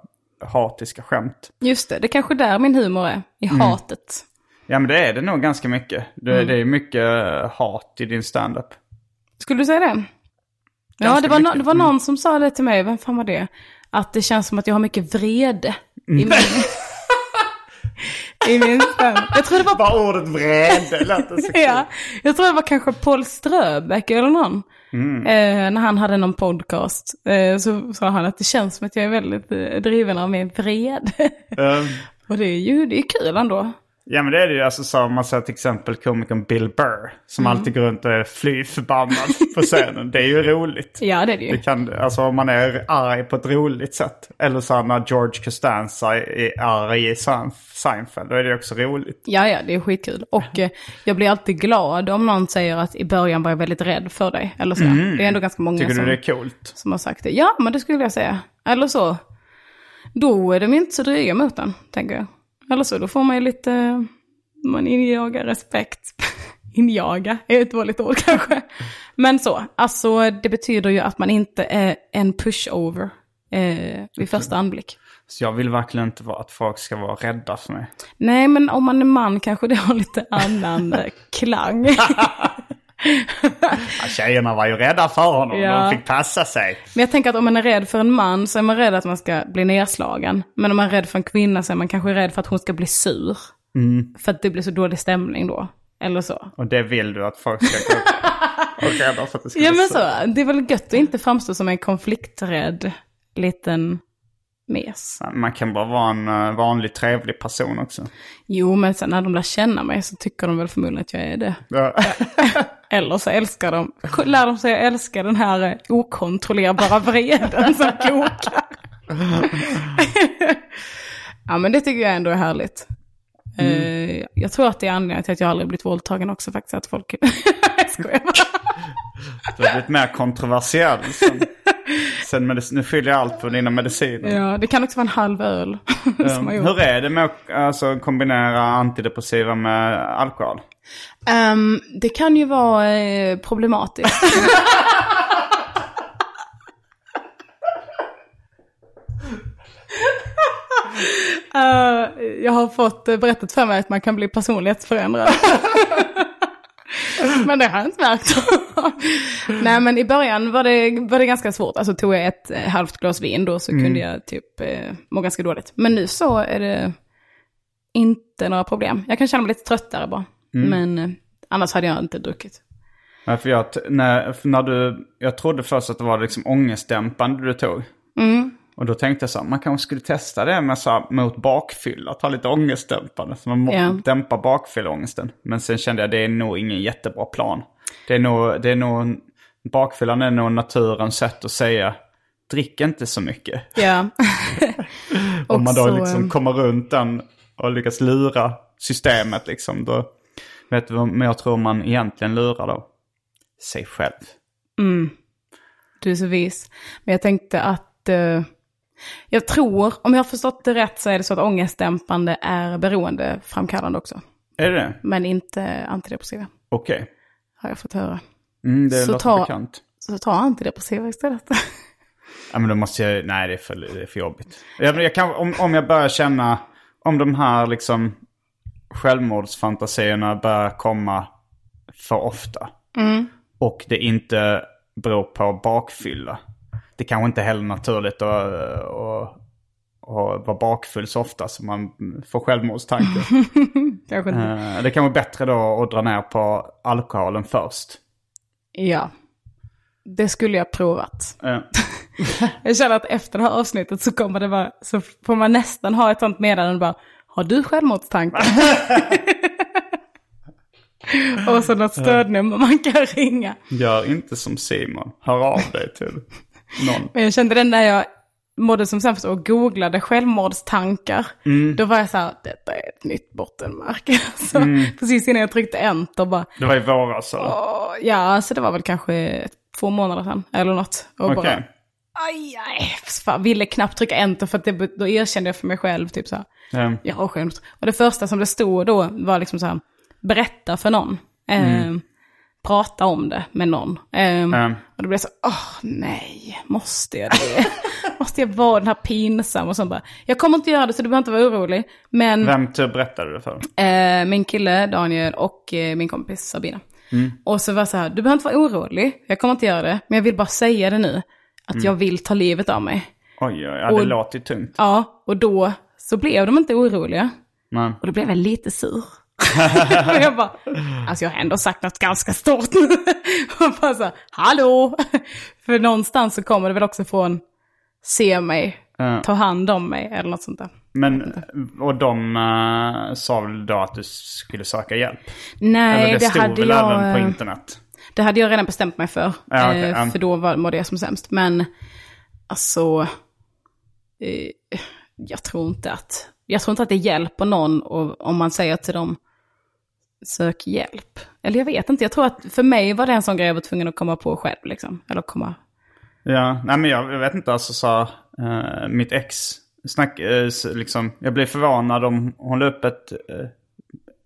hatiska skämt. Just det, det är kanske där min humor är. I Mm. hatet. Ja, men det är det nog ganska mycket. Det, Mm. det är mycket eh, hat i din standup. Skulle du säga det? Ja, Ganska det var, no-. Mm. det var någon som sa det till mig. Vem fan var det? Att det känns som att jag har mycket vrede i min... <laughs> I min stand. Jag tror det var... Bara ordet vrede lät det så <laughs> kul. Ja, jag tror det var kanske Paul Ströbeck eller någon. Mm. Eh, när han hade någon podcast eh, så sa han att det känns som att jag är väldigt eh, driven av min vrede. Eh, <laughs> Och det är ju det är kul ändå. Ja men det är det ju. Alltså så om man ser till exempel komikern Bill Burr. Som Mm. alltid går runt och är fly förbannad på scenen. Det är ju roligt. Ja, det är det ju. Det kan, alltså om man är arg på ett roligt sätt. Eller så när George Costanza är arg i Sein- Seinfeld. Då är det också roligt. Ja, ja, det är skitkul. Och eh, jag blir alltid glad om någon säger att i början var jag väldigt rädd för dig. Eller så. Det är ändå ganska många Mm. Tycker som, du det är coolt? som har sagt det. Ja, men det skulle jag säga. Eller så. Då är de inte så dryga mot den, tänker jag. Eller så, då får man ju lite... Man injagar respekt. <laughs> Injaga är ett dåligt ord kanske. Men så, alltså det betyder ju att man inte är en pushover eh, vid första anblick. Så jag vill verkligen inte vara- att folk ska vara rädda för mig. Nej, men om man är man kanske det har lite annan eh, klang. <laughs> Ja, tjejerna var ju rädda för honom. Ja. De fick passa sig. Men jag tänker att om man är rädd för en man så är man rädd att man ska bli nedslagen. Men om man är rädd för en kvinna så är man kanske rädd för att hon ska bli sur. För att det blir så dålig stämning då. Eller så. Och det vill du att folk ska gå och rädda för att det ska <laughs> Ja bli men så. så, det är väl gött att inte framstå som en konflikträdd liten mes. Man kan bara vara en eh, vanlig trevlig person också. Jo, men sen när de lär känna mig så tycker de väl förmodligen att jag är det. Ja. <laughs> Eller så älskar de, lär de sig att älska den här okontrollerbara vreden som kokar. ja men det tycker jag ändå är härligt. Eh, jag tror att det är anledningen till att jag aldrig blivit våldtagen också faktiskt. Att folk... <laughs> jag skojar bara. Du har blivit mer kontroversiell sen, sen nu fyller jag allt på dina mediciner. Ja, det kan också vara en halv öl <laughs> gjort. Hur är det med att alltså, kombinera antidepressiva med alkohol? Ehm, det kan ju vara eh, problematiskt. <laughs> Eh, jag har fått eh, berättat för mig att man kan bli personlighetsförändrad. <laughs> <laughs> men det har jag inte märkt. <laughs> Nej men i början var det, var det ganska svårt. Alltså tog jag ett eh, halvt glas vin då så kunde jag typ eh, må ganska dåligt. Men nu så är det inte några problem. Jag kan känna mig lite tröttare bara. Men eh, annars hade jag inte druckit. Ja, för jag, när, för när du, jag trodde först att det var liksom ångestdämpande du tog. Och då tänkte jag så man kanske skulle testa det med så här, mot bakfylla, ta lite ångestdämpande. Så man Ja. dämpar bakfylleångesten. Men sen kände jag det är nog ingen jättebra plan. Det är nog, det är nog, bakfyllan är nog naturens sätt att säga, drick inte så mycket. Ja. <laughs> <laughs> Om man då liksom eh, kommer runt den och lyckas lura systemet liksom. Då, vet du vad men jag tror man egentligen lurar då? Sig själv. Du är så vis. Men jag tänkte att, eh, jag tror, om jag har förstått det rätt så är det så att ångestdämpande är beroendeframkallande också. Är det? Men inte antidepressiva, Okej. har jag fått höra. Mm, det Så låter ta- bekant. Så ta antidepressiva istället. Ja, men då måste jag... Nej, det är för, det är för jobbigt. Jag, jag kan, om, om jag börjar känna... Om de här liksom självmordsfantasierna börjar komma för ofta. Och det inte beror på bakfylla. Det kanske inte heller naturligt att, att, att vara bakfull så ofta så man får självmordstankar. <laughs> Kanske inte. Eh, det kan vara bättre då att dra ner på alkoholen först. Ja. Det skulle jag provat. Eh, <laughs> Jag känner att efter det här avsnittet så kommer det vara, så får man nästan ha ett sånt meddelande bara, har du självmordstankar? <laughs> Och så något stödnummer man kan ringa. Gör inte som Simon. Hör av dig till någon. Men jag kände den när jag mådde som sämst och googlade självmordstankar. Då var jag så här, detta är ett nytt bottenmärke. <laughs> Så precis innan jag tryckte enter bara, Det var i våras eller? ja, så det var väl kanske två månader sedan eller något. Och Okej. bara, aj, aj, fan, ville knappt trycka enter för att det, då erkände jag för mig själv typ så här, Eh, jag har självmord. Och det första som det stod då var liksom så här, berätta för någon. Eh, Prata om det med någon. Eh, eh, och då blev jag så, åh nej, måste jag det? <laughs> måste jag vara den här pinsam? Och så bara, jag kommer inte göra det så du behöver inte vara orolig. Men Vem typ berättade du för? eh, min kille Daniel och eh, min kompis Sabina. Och så var så här, du behöver inte vara orolig, jag kommer inte göra det. Men jag vill bara säga det nu, att jag vill ta livet av mig. Oj, oj, ja, det Och- låter ju tungt. Ja, och då så blev de inte oroliga. Men, Och då blev jag lite sur. <laughs> och jag bara, alltså jag har ändå sagt något ganska stort nu. <laughs> och bara så hallå! <laughs> För någonstans så kommer det väl också från, se mig, Ja. ta hand om mig eller något sånt där. men och de uh, sa väl då att du skulle söka hjälp? Nej, Eller det, det, hade väl jag... även på eh, internet? Det hade jag redan bestämt mig för. Ja, okej, eh, ja. För då var, mådde jag som sämst. Men alltså, eh, jag tror inte att, jag tror inte att det hjälper någon om man säger till dem, sök hjälp. Eller jag vet inte, jag tror att för mig var det en sån grej jag var tvungen att komma på själv. Liksom. Eller komma, Ja, nej men jag, jag vet inte, alltså sa eh, mitt ex, snack, s- liksom, jag blev förvånad om hon la upp ett eh,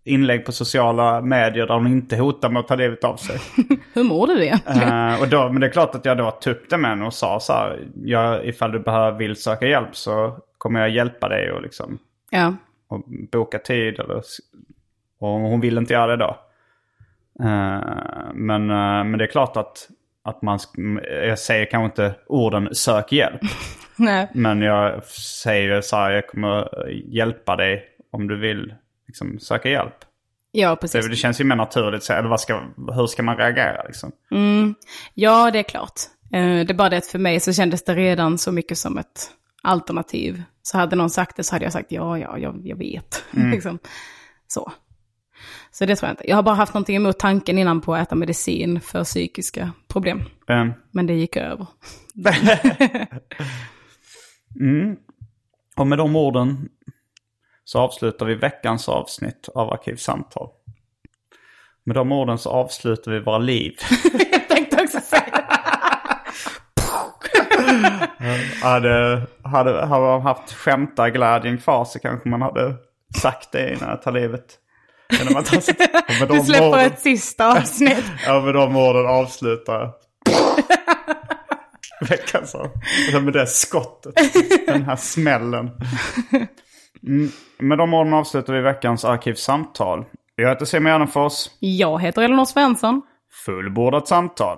inlägg på sociala medier där hon inte hotar med att ta livet av sig. <laughs> hur mår du egentligen? Och då, men det är klart att jag då tog upp det med henne och sa så här, jag, ifall du behöver, vill söka hjälp så kommer jag hjälpa dig och liksom ja. och boka tid. Eller, och hon vill inte göra det då. Eh, men, eh, men det är klart att, att man, jag säger kanske inte orden sök hjälp. <laughs> Nej. Men jag säger så här, jag kommer hjälpa dig om du vill liksom, söka hjälp. Ja, Det, precis. det känns ju mer naturligt, så, eller vad ska, hur ska man reagera liksom? Ja, det är klart. Eh, Det är bara det att för mig så kändes det redan så mycket som ett alternativ. Så hade någon sagt det så hade jag sagt ja, ja, jag, jag vet. <laughs> liksom. Så. Så det tror jag inte. Jag har bara haft någonting emot tanken innan på att äta medicin för psykiska problem. Eh, Men det gick över. <laughs> Och med de orden så avslutar vi veckans avsnitt av Arkivsamtal. Med de orden så avslutar vi våra liv. <laughs> jag tänkte också säga hade, hade, hade man haft skämtarglädjen kvar så kanske man hade sagt det innan jag tar livet. Tar sitt, och med de Du släpper orden- ett sista avsnitt. <laughs> Ja, med de orden avslutar jag. <laughs> Veckans av. Med det skottet. Den här smällen. Mm. Med de orden avslutar vi veckans arkivsamtal. Jag heter Simon Gärdenfors. Jag heter Elinor Svensson. Fullbordat samtal.